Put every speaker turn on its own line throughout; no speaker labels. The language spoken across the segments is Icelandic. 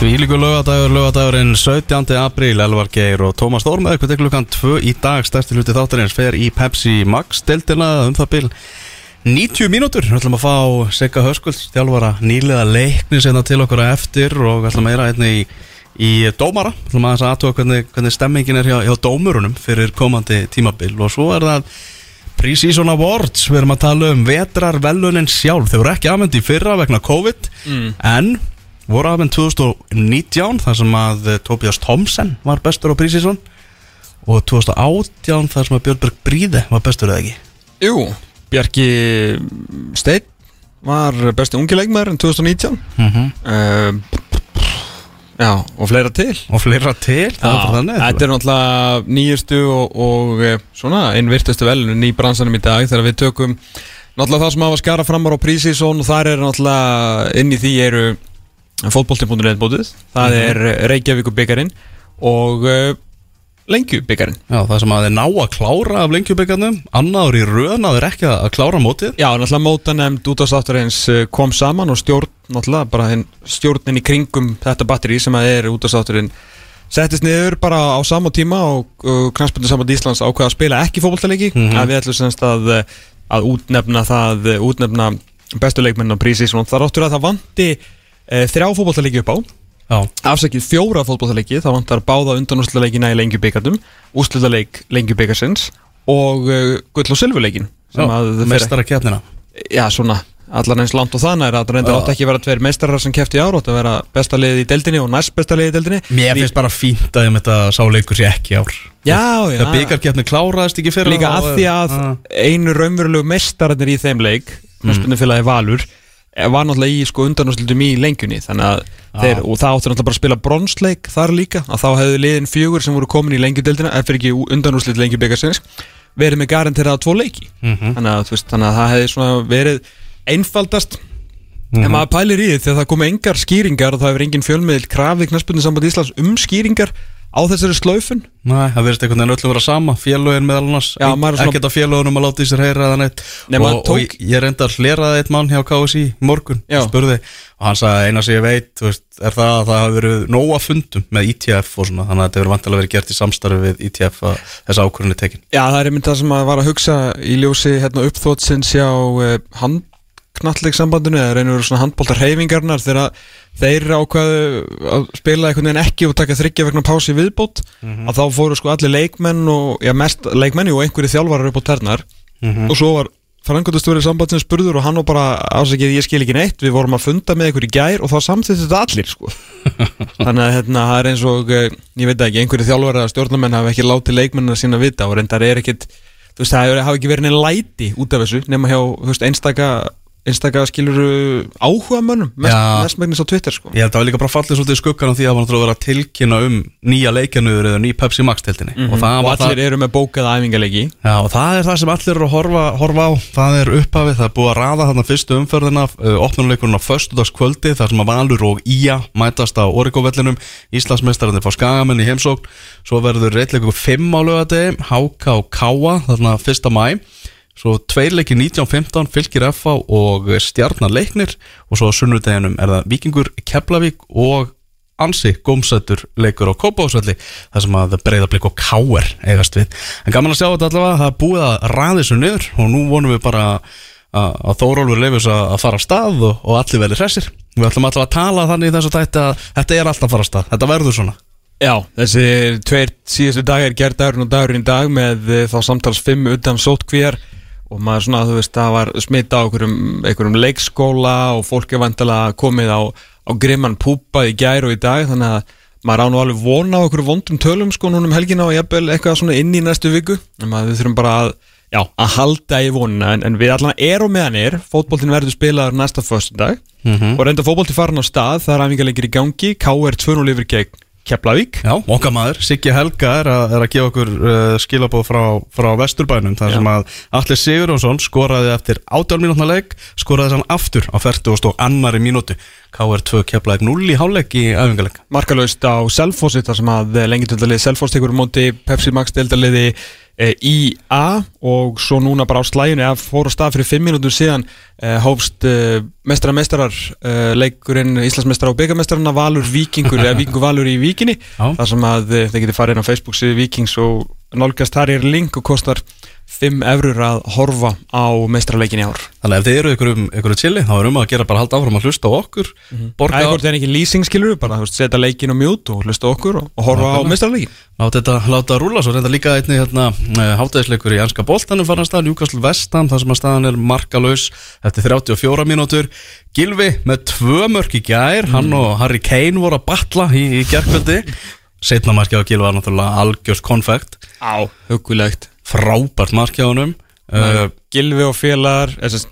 Því líku lögadagur, lögadagurinn 17. apríl, Elvar Geir og Tómas með eitthvað klukkan 2 í dag. Stærsti hluti þáttarins fer í Pepsi Max deltina um það bil 90 mínútur, við ætlum að fá Sigga Höskulds, þjálfara nýlega leikni sérna til okkur að eftir og við ætlum að meira einni í, í dómara. Við ætlum að aðtöða hvernig, hvernig stemmingin er hjá, hjá dómurunum fyrir komandi tímabil. Og svo er það Pre-Season Awards, við erum að tala um vetrar velunin sjálf, þau voru ekki afmyndi í fyrra vegna COVID en voru afmynd 2019 þar sem að eh, Tobias Thompson var bestur á Pre-Season og 2018 þar sem að Björnberg Bríði var bestur eða ekki?
Jú, Bjarki Steinn var besti ungi leikmaður en 2019 mm Já, og fleira til.
Og fleira til, það var bara þannig
Þetta er náttúrulega nýjustu og, og eh, svona einn virtustu velun í bransanum í dag þegar við tökum náttúrulega það sem hafa skara framar á prísísón og þar er náttúrulega inn í því eru fótbolti.net bótið það er Reykjavík byggarinn og uh, Lengju byggarinn
Já, það sem að þeir ná að klára af lengjubikarnum annaður í röðn að þeir ekki að klára mótið.
Já, náttúrulega mótanemnd út af státtarins kom saman og stjórn, náttúrulega bara stjórnin í kringum þetta batteri sem að er út af státtarinn settist niður bara á sama tíma og uh, knæspöndu saman Íslands ákveða að spila ekki fótballtaleiki mm að við ætlum semst að, að útnefna það, útnefna bestu leikmenn á prísi og ráttur að það þrjá fótballtaleiki upp á.
Já,
afsakið fjóra fótballtaleiki það vantar báða undanúrslutaleikina í lengjubikatum úrslutaleik lengjubikarsins og uh, gull og fer-
mestara keppnina
já svona allar eins langt og þannig er að það reyndar
Já.
átt ekki að vera tveir meistarar sem kefti í ár átt að vera besta liðið í deildinni og næst besta liðið í deildinni.
Mér finnst bara fínt að ég með þetta sá leikur sér ekki ár.
Já, já,
Þegar byggarkeppni kláraðist ekki fyrir
líka að því að einu raunverulegu meistararnir í þeim leik mm. félagi Valur eh, var náttúrulega í sko undanúrslutum í lengjunni þannig að þeir, og það áttur náttúrulega bara að spila bronsleik þar líka, að þá hefðu liðin fjögur sem voru komin í lengjudeldina, eftir ekki undanúrslut lengjubikarsins, verið með garantera tvo leiki, þannig, að, veist, þannig að það hefði svona verið einfaldast. En maður pælir í því þegar það komi engar skýringar og það hefur engin fjölmiðil krafið knæspunni samband Íslands um skýringar á þessari slaufun.
Nei, það verðist einhvern veginn öllum vera sama. Félögin meðal annars.
Já, maður er svona-
Ekkert að félögunum að láta í sér heyra neitt.
Nei,
og,
maður tók-
og ég, reyndi að hleraði eitt mann hjá KSI í morgun
Já.
spurði. Og hann sagði eina sem ég veit þú veist, er það að það hafi verið nóga fundum með ITF og svona þannig að þetta verið vantilega verið gert í samstarfi við ITF að þessi ákvörðin er tekin.
Já, það er einmitt það sem að var að hugsa í ljósi hérna, uppþótsins hjá uh, handknallegsambandinu eða reynur svona handbóltar reyfingarnar þegar þeir ákvaðu að spila einhvern veginn ekki og taka þryggja vegna pási viðbót að þá fóru sko allir leikmenn og já, mest leikmenni og einhverju þjálfarar upp á ternar og svo var frangöndastúrið sambandsins spurður og hann var bara ásækið ég skil ekki neitt, við vorum að funda með einhverju gær og þá samþýtti þetta allir sko. Þannig að hérna, það er eins og eh, ég veit ekki, einhverju þjálfari að stjórnamenn hafa ekki látið leikmennina sína vita og reyndar er ekkit þú veist, það hafa ekki verið neina læti út af þessu nema hjá, veist, einstaka einstaka skiluru áhuga mönnum mest, mestmægnis á Twitter sko.
Ég held að það var líka bara fallið svolítið í skuggan á því að það var náttúrulega að vera að tilkynna um nýja leikjanuður eða ný Pepsi Max teltinni og, það
og
var
allir eru með bókaða æfingarleiki
Já, og það er það sem allir eru að horfa, horfa á. Það er upphafið, það er búið að raða þarna fyrstu umferðina, opnuleikurinn á föstudagskvöldi, þar sem að Valur og Ía mætast á Origo-vellinum, Íslandsmeistararnir fá skagamenn í heimsókn. Svo verður reitleikur 5 á lögadegi Háka og Káa, þarna 1. mæ svo tveir leikir 1915 fylgir FA og stjarnar leiknir og svo á sunnudeginum er það Víkingur Keflavík og ansi gómsættur leikur á Kópásvelli þar sem að breyðablík og káer eigast við. En gaman að sjá þetta allavega það er búið að ræði þessu niður og nú vonum við bara að, Þórólfur leifis að, fara af stað og, og allir verið hressir. Við ætlum allavega að tala þannig tætti að þetta er alltaf að fara af stað. Þetta verður svona.
Já, þessi tveir síðustu dagar ger dagurinn og dagurinn í dag með eh, þá samtals fimm utan sótkvíjar og maður svona, þú veist, það var smita á einhverjum, einhverjum leikskóla og fólk er vantilega komið á, á grimman púpa í gær og í dag þannig að maður á nú alveg vona á einhverju vondum tölum sko núna um helgina og jafnvel eitthvað svona inn í næstu viku. En maður við þurfum bara að, já, að halda í vonina. En, en við allan erum meðan er fótboltin verður spilaður næsta föstudag og reynda fótbolti farin á stað það er æfingarleikir í gangi, KR 2-0 yfir gegn Keflavík.
Já, okkar maður, Siggi Helga er að, er að gefa okkur uh, skilabóð frá, frá Vesturbænum þar sem að Allir Sigurjónsson skoraði eftir 18 mínútna leik skoraði hann aftur á 40 og annari mínútu. KR2 keflaði 0 í hálfleik í æfingarleik
markalöst á Selfossi þar sem að lengi til að liði Selfoss tekur á móti Pepsi Max deildaliði e, í A og svo núna bara á slæjunni að fór á stað fyrir 5 minútur síðan e, hófst e, mestara mestarar e, leikurinn Íslandsmestara og byggamestarana Valur Víkingur eða Víkingur Valur í Víkinni. Þar sem að þeir geti farið inn á Facebook síðu Víkings og nálgast. Þar er link og kostar 5 eurur að horfa á mestrarleikin í ár.
Þannig að ef þið eru ykkur um, ykkur um chili þá er um að gera bara halda áfram að hlusta á okkur borga
Það er hvort það er ekki lýsing skilur bara þú veist, setja leikin á mute og hlusta á okkur og, og horfa á
Nákvæmlega.
mestrarleikin
Láta þetta láta að rúla svo reynda líka einni hérna, hátæðisleikur í anska boltanum farin að stað, Newcastle Vestam þar sem að staðan er markalaus eftir 34 mínútur. Gilvi með tvö mörk í gær hann og Harry Kane voru að batla í, í gerkvöldi setna markið á Gilvi var náttúrulega algjörst konfekt.
Á, hugulegt
frábært markið á honum. Uh,
Gilvi og félagar þess,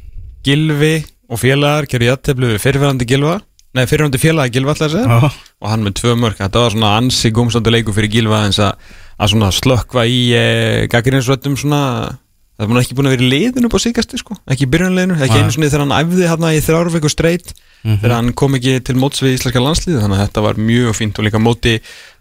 Gilvi og félagar gerðu jætteflu fyrirverandi Gilva Nei, fyrirverandi félagi Gilva alltaf segja.
Já,
og hann með tvö mörk, þetta var svona ansi gómsandi leiku fyrir Gilva eins að, að svona slökkva í e, gaggrinsröttum svona. Það búin ekki búin að vera í liðinu upp á síkasti sko, ekki í byrjunleginu, ekki
Nei.
einu svona þegar hann æfði hérna í þrjárveiku streit þegar hann kom ekki til móts við íslenska landslið þannig að þetta var mjög fínt og líka móti,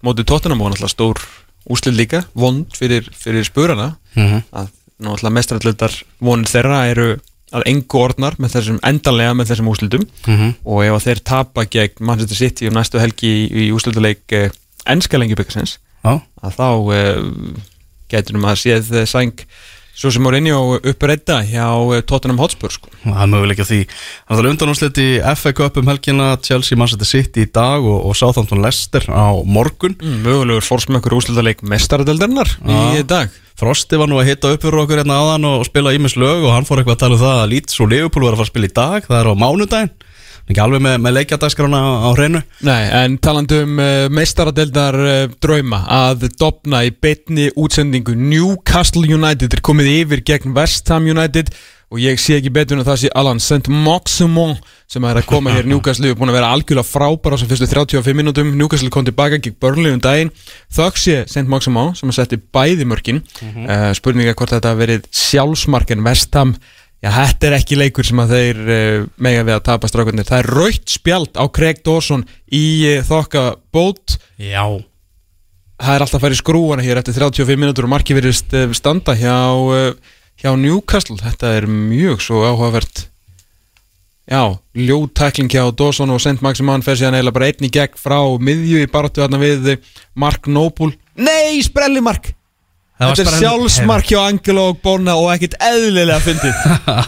móti tóttunum og náttúrulega stór úslið líka, vond fyrir, fyrir spurana
Mhm.
að náttúrulega mestrarallutar vonir þeirra eru að engu orðnar með þessum endanlega með þessum úslitum
Mhm.
og ef að þeir tapa gegn Manchester City um næstu helgi í, í úslituleik eh, enska lengjubikarsins
já,
að þá eh, getur maður séð eh, sæng svo sem voru inni og upprætta hjá eh, Tottenham Hotspur sko.
það er möguleik á því. Það er undanúrslit í FA Cup um helgina Chelsea Manchester City í dag og, og Southampton Leicester á morgun.
Mm, mögulegur fórsmökkur úslituleik mestaradeldarinnar í dag.
Frosti var nú að hitta upp fyrir okkur hérna áðan og spila ímis lög og hann fór eitthvað að tala um það að Leeds og Liverpool var að fara að spila í dag. Það er á mánudaginn ekki alveg með, með leikjadagskrána á hreinu.
Nei, en talandi um uh, meistaradeldar uh, drauma að dopna í betni útsendingu. Newcastle United er komið yfir gegn West Ham United og ég sé ekki betur en að það sé Alan St. Moximon sem er að koma hér. Newcastle er búin að vera algjörlega frábæra á þessum fyrstu 35 minútum Newcastle kom tilbaka gegn Burnley um daginn. Þögg sé St. Moximon sem að setti bæði mörkin. Uh, spurninga hvort þetta verið sjálfsmark en West Ham Já, þetta er ekki leikur sem að þeir uh, mega við að tapa strákunir. Það er raukt spjald á Craig Dawson í uh, þokka bót.
Já
Það er alltaf að fara í skrúana hér eftir 35 minútur og marki verist uh, standa hjá, uh, hjá Newcastle. Þetta er mjög svo áhugavert. Já, ljótækling hjá Dawson og St. Maximan fer síðan eiginlega bara einn í gegn frá miðju í baráttu þarna við Mark Noble. Nei, sprelli Mark! Þetta er
spennandi-
sjálfsmark hjá Angelo og Bona og ekkert eðlilega fyndið.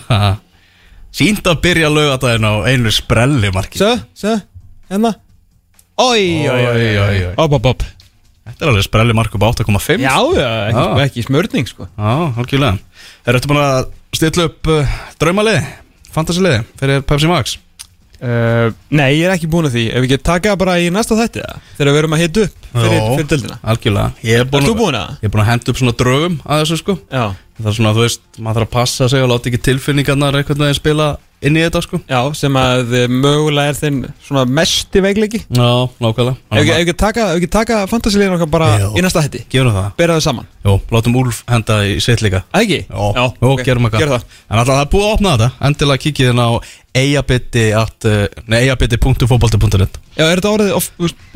Sínt að byrja lögadaginn á einu sprelli marki
Sjö, sjö, hérna ói, ói, ói, ói Op, op, op
Þetta er alveg sprelli mark upp á 8,5
Já, já, ekki,
Já.
ekki smörning, sko.
Já, algjörlega. Er þetta búin að stilla upp uh, draumaliði, fantasiliði fyrir Pepsi Max?
Uh, Nei, ég er ekki búin að því. Ef við getum taka bara í næsta þætti? Þegar við erum að hita upp fyrir, fyrir dildina
Algjörlega. Ég er búin,
að?
ég er búin að henda upp svona draugum að þessu sko.
Já,
Það er svona, þú veist, maður þarf að passa sig og láta ekki tilfinningarnar einhvern veginn spila inn í þetta sko
já, sem að eh, mögulega er þinn svona mesti veikleiki Ef
Já, nákvæmlega
ef við getum taka, ef getum taka fantasílíðin okkar bara
Jó.
í næsta þætti
Gerum það
Bera þau saman
Jó, látum Úlf henda í sitt líka
Að Ekki?
Jó, Jó
ok.
gerum eitthvað
Gerum það
En alltaf það er búið að opna þetta Endilega kikið inn á eigabiti at, uh, Nei, eigabiti.fóbolti.net
Já, er þetta orðið of,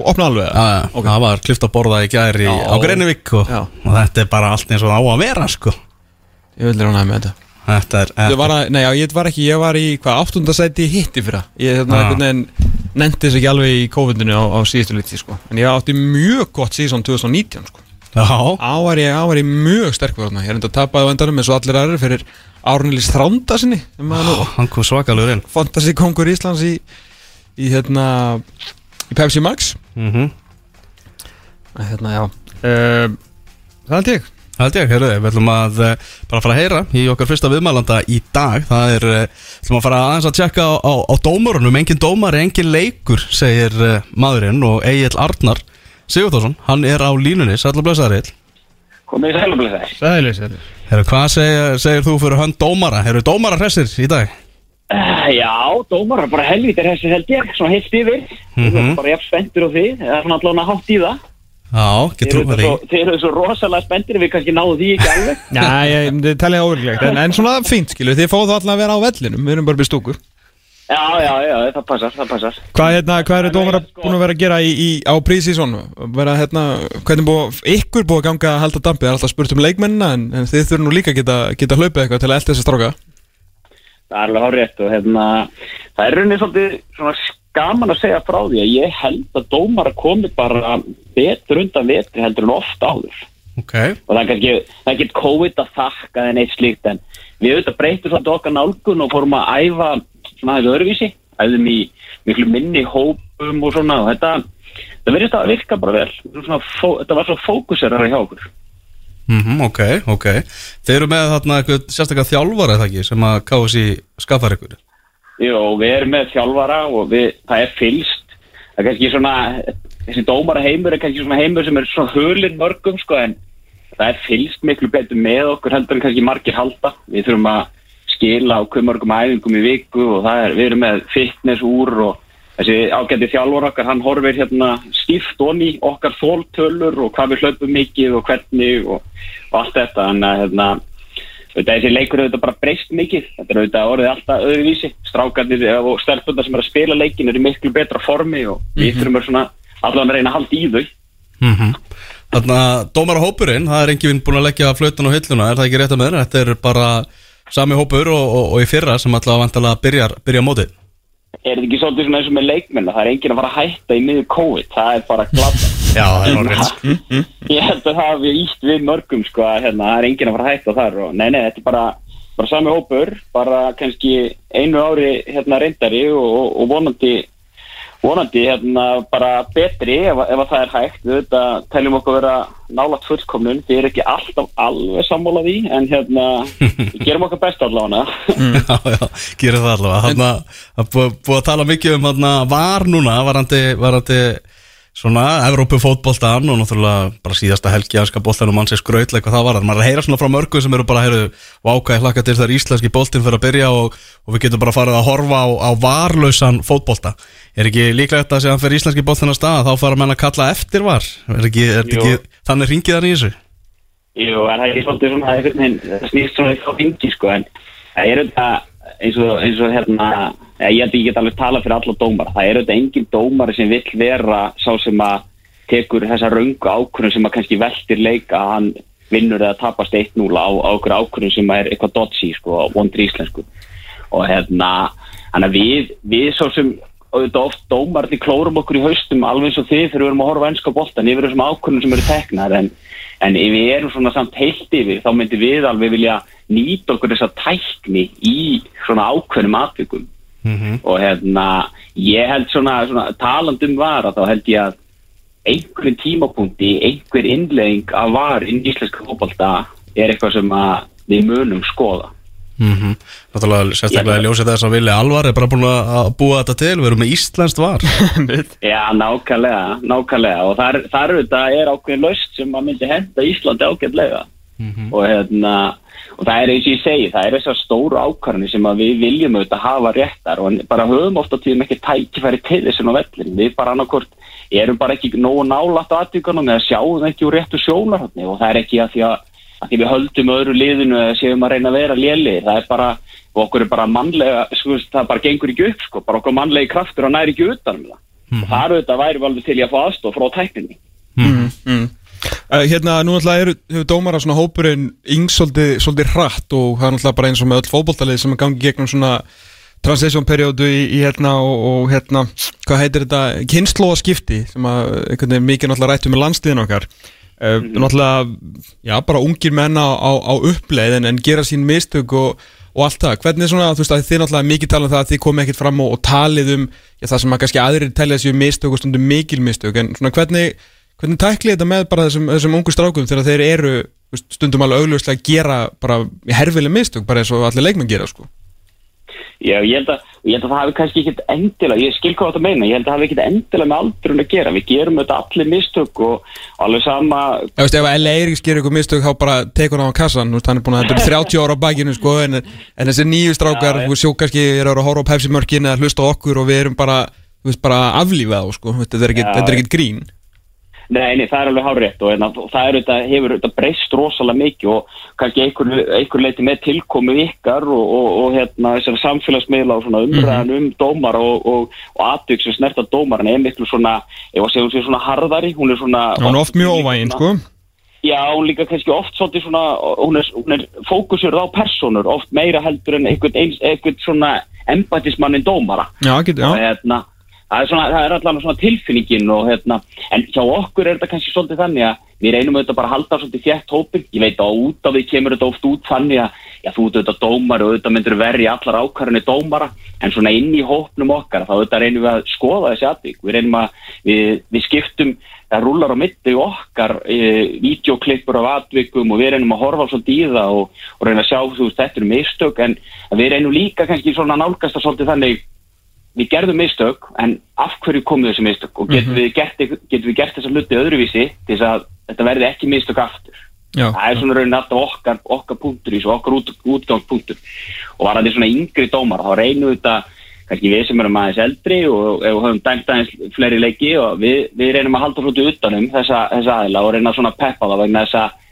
opna alveg? eða?
Já,
Ok.
það var klift að borða í gæri
Já.
á Greinivík og,
Já.
og þetta er bara allt eins og það á að vera sko
Ég vil ránaði með þetta
Þetta er
Ég var, að, nei, já, ég var ekki, ég var í hvað áttundasæti hitti fyrir það Ég hérna,
Ah.
einhvern veginn nefndi þess ekki alveg í COVID-19 á, á síðustu liti sko. En ég átti mjög gott síðan 2019 sko.
Já,
Á var ég, á var ég mjög sterkur þarna. Ég er enda að tapaði á endanum eins og allir aðrir fyrir Árnilís Þránda sinni sem að nú
hann kom svakalugur inn.
Fantasy kongur Íslands í, í hérna í Pepsi Max.
Mm
En hérna, já. Uh, Það held ég
Það ég, heyrðu, við ætlum að uh, bara fara að heyra í okkar fyrsta viðmælanda í dag Það er, uh, ætlum að fara aðeins að tjekka á, á, á dómarunum Engin dómar, engin leikur, segir uh, maðurinn og Egil Arnar Sigurþórsson, hann er á línunni, sætla blösaður Egil
Komið í sælumblöðar.
Sæðileg, sæðileg
Herru, hvað segir, segir þú fyrir hönd dómara? Herru, dómara hressir í dag?
Uh, já, dómarar bara helvítir þessi held ég, svona heilt yfir. Mm
Mhm.
Bara jafn spenntur og þið, eða svona
Já, ekki
Þið
trú
eru
með því
þið eru svo rosalega spenntir, við kannski náðu því ekki alveg.
Já, ég, það telja óverlegt en, en svona fínt, skilu, þið fóðu alltaf að vera á vellinum Við erum bara byrst stúku
Já, já, já, það passar, það passar
Hvað, hérna, hvað eru
Nei,
dómara
sko-
búin að vera að gera í, í, á prísísón? Vera, hérna, hvernig búið, ykkur búið að ganga að halda dampið? Það er alltaf spurt um leikmennina en, en þið þurfum nú líka að geta, geta hlaupið eitthvað til að elda þessa stráka.
Það er alveg hárétt og hérna það er rauninni svolítið svona gaman að segja frá því að ég held að dómar komi bara betur undan vetri heldur en ofta áður.
Ok,
og það er það er ekki COVID að þakka en eitt slíkt en við auðvitað breytum svolítið okkar nálgun og fórum að æfa svona aðeins öðruvísi æfðum í miklu minni hópum og svona og þetta, það verðist að virka bara vel. Svona, fó, þetta var svo fókuserara hjá okkur.
Mm ok, ok. Þeir eru með þarna eitthvað sérstaklega þjálfara eða ekki sem að KSI skaffar ykkur
Jú, við erum með þjálfara og við, það er fylst. Það er kannski svona þessi dómara heimur er kannski svona heimur sem er svona hulinn mörgum sko en það er fylst miklu betur með okkur heldur en kannski margir halda. Við þurfum að skila á hver mörgum æfingum í viku og er, við erum með fitness úr og þessi ágæti þjálfur okkar, hann horfir hérna stíft onni okkar þóltölur og hvað við hlaupum mikið og hvernig og, og allt þetta, þannig að hérna Þetta þessi leikur er auðvitað bara breyst mikið. Þetta er auðvitað orðið alltaf öðruvísi. Strákarnir og stelpundar sem er að spila leikin eru miklu betra formi og við þurfum að svona allavega að reyna að halda í þau.
Mm Þarna, dómara hópurinn, það er enginn búin að leggja flautan á hilluna, er það ekki rétt að með þeirra? Þetta er bara sami hópur og, og, og í fyrra sem allavega vantalega byrjar, byrja mótið.
Er þetta ekki svolítið svona eins og með leikmenn það er enginn að fara að hætta í miður COVID? Það er bara glada
Já, það er orðið rétt
ég held að það hafi ítt við mörgum sko að hérna, það er enginn að fara að hætta þar og nei nei þetta er bara, bara sami hópur bara kannski einu ári hérna reyndari og, og, og vonandi vonandi hérna bara betri ef, ef að það er hægt. Við þetta teljum okkur vera nálat fullkomnun. Þið er ekki alltaf alveg sammála því en hérna við gerum okkar best allavega.
Já, já, gerir það allavega. Það er búið, að tala mikið um þarna var núna, varandi, varandi svona Evrópu fótboltan og náttúrulega bara síðasta helgi að ska boltanum mann sér skrautleik hvað það var, maður er að heyra svona frá mörgu sem eru bara, heyrðu, vákaði hlakka til þar íslenski boltin fyrir að byrja og, og við getum bara farið að horfa á, á varlausan fótbolta, er ekki líklegt að segja fyrir íslenski boltin að staða, þá fara menn að kalla eftir var, er ekki, er ekki þannig ringið þar í þessu?
Jú, en það er ekki svolítið svona það snýst svona eins og, eins og hérna, ég held að ég get alveg tala fyrir alla dómara, það er auðvitað engin dómari sem vill vera sá sem að tekur þessa röngu ákvörðun sem að kannski veltir leika að hann vinnur eða tapast 1-0 á, okkur ákvörðun sem er eitthvað dodgy sko, vondri íslensku. Og hérna, hann að við, við svo sem auðvitað oft dómarni klórum okkur í haustum alveg eins og þið þegar við erum að horfa á ennska boltan yfir þessum ákvörðunum sem eru teknar en, en ef við erum svona samt heilt yfir þá myndi við alveg vilja nýta okkur þessa tækni í svona ákveðnum atvikum. Og hérna ég held svona, svona talandum var að þá held ég að einhverjum tímapunkti, einhver innlegging af var inn í íslenska fótbolta er eitthvað sem að við munum skoða.
Mm Náttúrulega sérstaklega
Já.
ljósið þess að vilja alvar er bara búin að búa þetta til, við erum með íslenskt var.
Já, nákvæmlega, nákvæmlega. Og þar, þar auðvitað er ákveðin laust sem að myndi henda Íslandi ágætlega. Og hérna og það er eins og ég segi, það er þessar stóru ákvarðanir sem að við viljum auðvitað hafa réttar og bara höfum ofta tíðum ekki tækifæri til þessum á vellin, við bara annarkort erum bara ekki nógu nálætt á aðvíkanum eða sjáum ekki úr réttu sjónarhóttni og það er ekki að því að, að því við höldum öðru liðinu eða séum að reyna að vera léli, það er bara og okkur er bara mannlega, sko, það bara gengur ekki upp sko, bara okkur mannlegi kraftur og næri ekki utanum það. Og það er auðvitað væri alveg til í að
Mm. Uh, hérna, nú náttúrulega eru hefur dómara svona hópurinn yngst svolítið, hratt og það er náttúrulega bara eins og með öll fótboltalið sem er gangi gegnum svona transition periodu í, í hérna og, og hérna, hvað heitir þetta kynnslóða skipti sem að einhvern veginn mikið náttúrulega rættum með landsliðin okkar uh, náttúrulega, já, bara ungir menna á, á uppleið en, en gera sín mistök og, og allt það, hvernig svona, þú veist að þið náttúrulega mikið tala um það að þið komið ekkert fram og, og talið um já, það sem að kannski aðrir telja sér mistök og stundum mikil mistök, en svona hvernig hvernig tæklið þetta með bara þessum, þessum ungu strákum þegar þeir eru stundum alveg augljóslega að gera bara herfileg mistök, bara eins og allir leikmenn gera sko.
Já, ég held, að, ég held að það hafi kannski ekkit endilega, ég skil hvað þetta meina, ég held að það hafi ekkit endilega með aldrun að gera, við gerum þetta allir mistök og alveg sama,
Já, veist, ef L.A. Eiríks gerir ykkur mistök þá bara tekur hann á kassan, hann er búin að þetta er 30 ára á bakinu sko, en, en þessi nýju strákar, veist, sjó kannski er að horfa á Pepsi mörkin eða hlusta okkur og við erum bara, þú veist, bara aflífað á, sko, þetta er er
já.
ekkit grín
Nei, nei, það er alveg hárétt og hérna, það er auðvitað, hefur auðvitað breyst rosalega mikið og kannski einhver, einhver leiti með tilkomu ykkar og, og, og hérna samfélagsmiðla og svona umræðan um dómar og, og, og atvik sem snerta dómar en er miklu svona, ef að segja hún sé svona harðari, hún er svona...
Hún er oft mjög óvægin, sko.
Já, hún líka kannski oft svolítið svona, hún er, hún er fókusur á personur, oft meira heldur en einhvern, einhvern svona embætismannin dómara.
Já, get, já.
Og hérna, það er, svona, það er allavega svona tilfinningin og hérna, en hjá okkur er þetta kannski svolítið þannig að við reynum auðvitað bara að halda svolítið fjett hópin, ég veit að út af því kemur þetta oft út þannig að já, þú auðvitað dómar og auðvitað myndur verið allar ákvarðinni dómara, en svona inn í hópnum okkar, þá auðvitað reynum við að skoða þessi atvík, við reynum að við, við skiptum, það rúlar á mitti okkar, e, videoklippur af atvíkum og við reynum að horfa svolítið í það og, og reyna að sjá þú veist, þetta eru mistök, en við reynum líka kannski svona nálgast að svolítið þannig við gerðum mistök en af hverju komu þessi mistök? Og getum, við, gert, gert þessa hluti öðruvísi til þess að þetta verði ekki mistök aftur?
Já.
það er svona raunin alltaf okkar, okkar punktur í þessu, okkar út, útgangspunktur. Og var þetta svona yngri dómar þá reynum þetta, kannski við sem erum aðeins eldri og, höfum dæmt aðeins fleiri leiki og við, við reynum að halda hluti utanum þessa, þessa aðila og reyna svona peppa það vegna þess að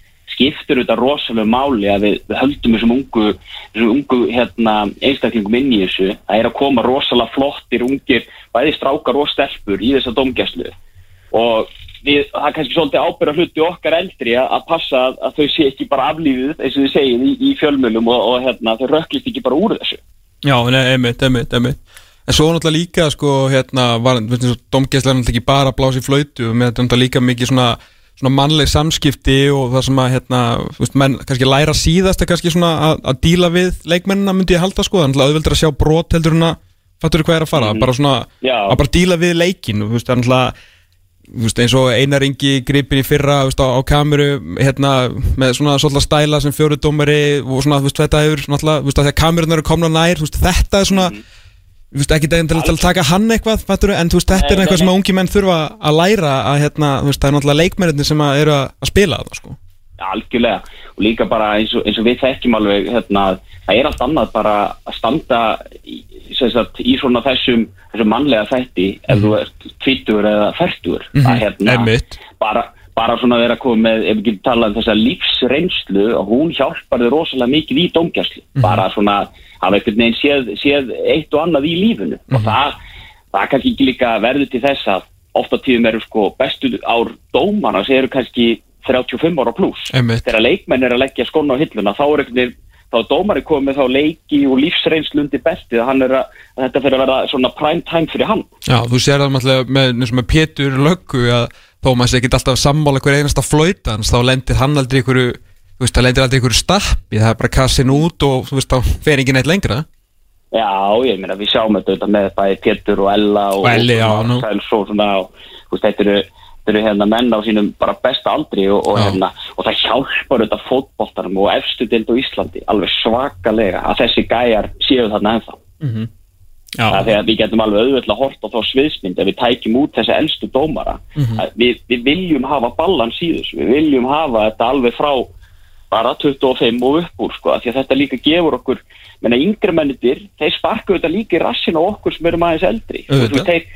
skiptur þetta rosalega máli að við, við höldum þessum ungu, þessum ungu hérna, einstaklingum inn í þessu. Það er að koma rosalega flottir ungir bæði strákar og stelpur í þessa domgæslu og við, það er kannski svolítið ábyrða hluti okkar eldri að, passa að, þau sé ekki bara aflífið eins og þið segið í, í fjölmjölum og, og hérna, þau röklist ekki bara úr þessu.
Já, nei, einmitt, einmitt, einmitt. En svo náttúrulega líka, sko, hérna þú, domgæslega náttúrulega ekki bara að blása í flöytu með þetta náttúrulega líka mikið svona svona mannleg samskipti og það sem að hérna, þú veist, menn kannski læra síðast kannski svona að, að díla við leikmennina myndi ég halda sko, þannig að auðveldur að sjá brot heldur hún að, fattur þú hvað er að fara
Mhm.
bara svona,
Já.
að bara díla við leikin þú veist, þannig að þú veist, eins og Einar Ingi gripin í fyrra þú veist, á, á kameru, hérna með svona svolítið stæla sem fjóru dómari og svona, þú veist, þetta hefur, svona alltaf, þú veist, að því að kamerunar eru komna nær, þú veist, þetta er svona þú veist, ekki deginn til að taka hann eitthvað fattur, en þú veist, þetta er eitthvað sem að ungi menn þurfa að læra að, hérna, þú veist, það er náttúrulega leikmennir sem að eru að, spila það, sko.
Algjörlega. Og líka bara eins og, eins og við þekkjum alveg hérna, það er allt annað bara að standa í, sem sagt, í svona þessum, þessum mannlega þætti ef þú ert tvítur eða færtur að hérna bara, bara svona vera að koma með ef við getum talað um þessa lífsreynslu og hún hjálpar þau rosalega mikið í dómgæslu. Bara svona hafa einhvern veginn séð, séð eitt og annað í lífinu. Og það, það kannski ekki líka verður til þess að ofta tíðum eru sko bestu ár dómana sem eru kannski 35 ára pluss þegar leikmenn er að leggja skona á hilluna þá er einhvern veginn þá er dómari komið með þá leiki og lífsreynslu undir beltið að, hann er að, þetta fyrir að vera svona prime time fyrir hann.
Já, þú sér það með, með, og með Pétur Löggu að þó maður sé ekki alltaf sammála hver einasta flautans, þá lendir hann aldrei ykkur, þú veist, það lendir aldrei ykkur stappi, það er bara kassin út og þú veist, þá fer ekki neitt lengra.
Já, ég meina við sjáum þetta með bæði Pétur og Ella og,
Og Elli, já,
og og svona og, veist, þetta eru, þetta eru hérna menn á sínum bara besta aldri og, og, hérna, og það hjálpar auðvitað fótboltarum og efstu dild á Íslandi alveg svakalega að þessi gæjar séu þarna ennþá.
Já,
Það er því að við getum alveg auðvitað hort á þá sviðsmynd ef við tækjum út þessi elstu dómara.
Mhm.
að við, við viljum hafa balans í þessu, við viljum hafa þetta alveg frá bara 25 og upp úr sko, því að þetta líka gefur okkur menna yngri mennitir, þeir sparku þetta líka í rassin á okkur sem erum aðeins eldri. Veist, þeir,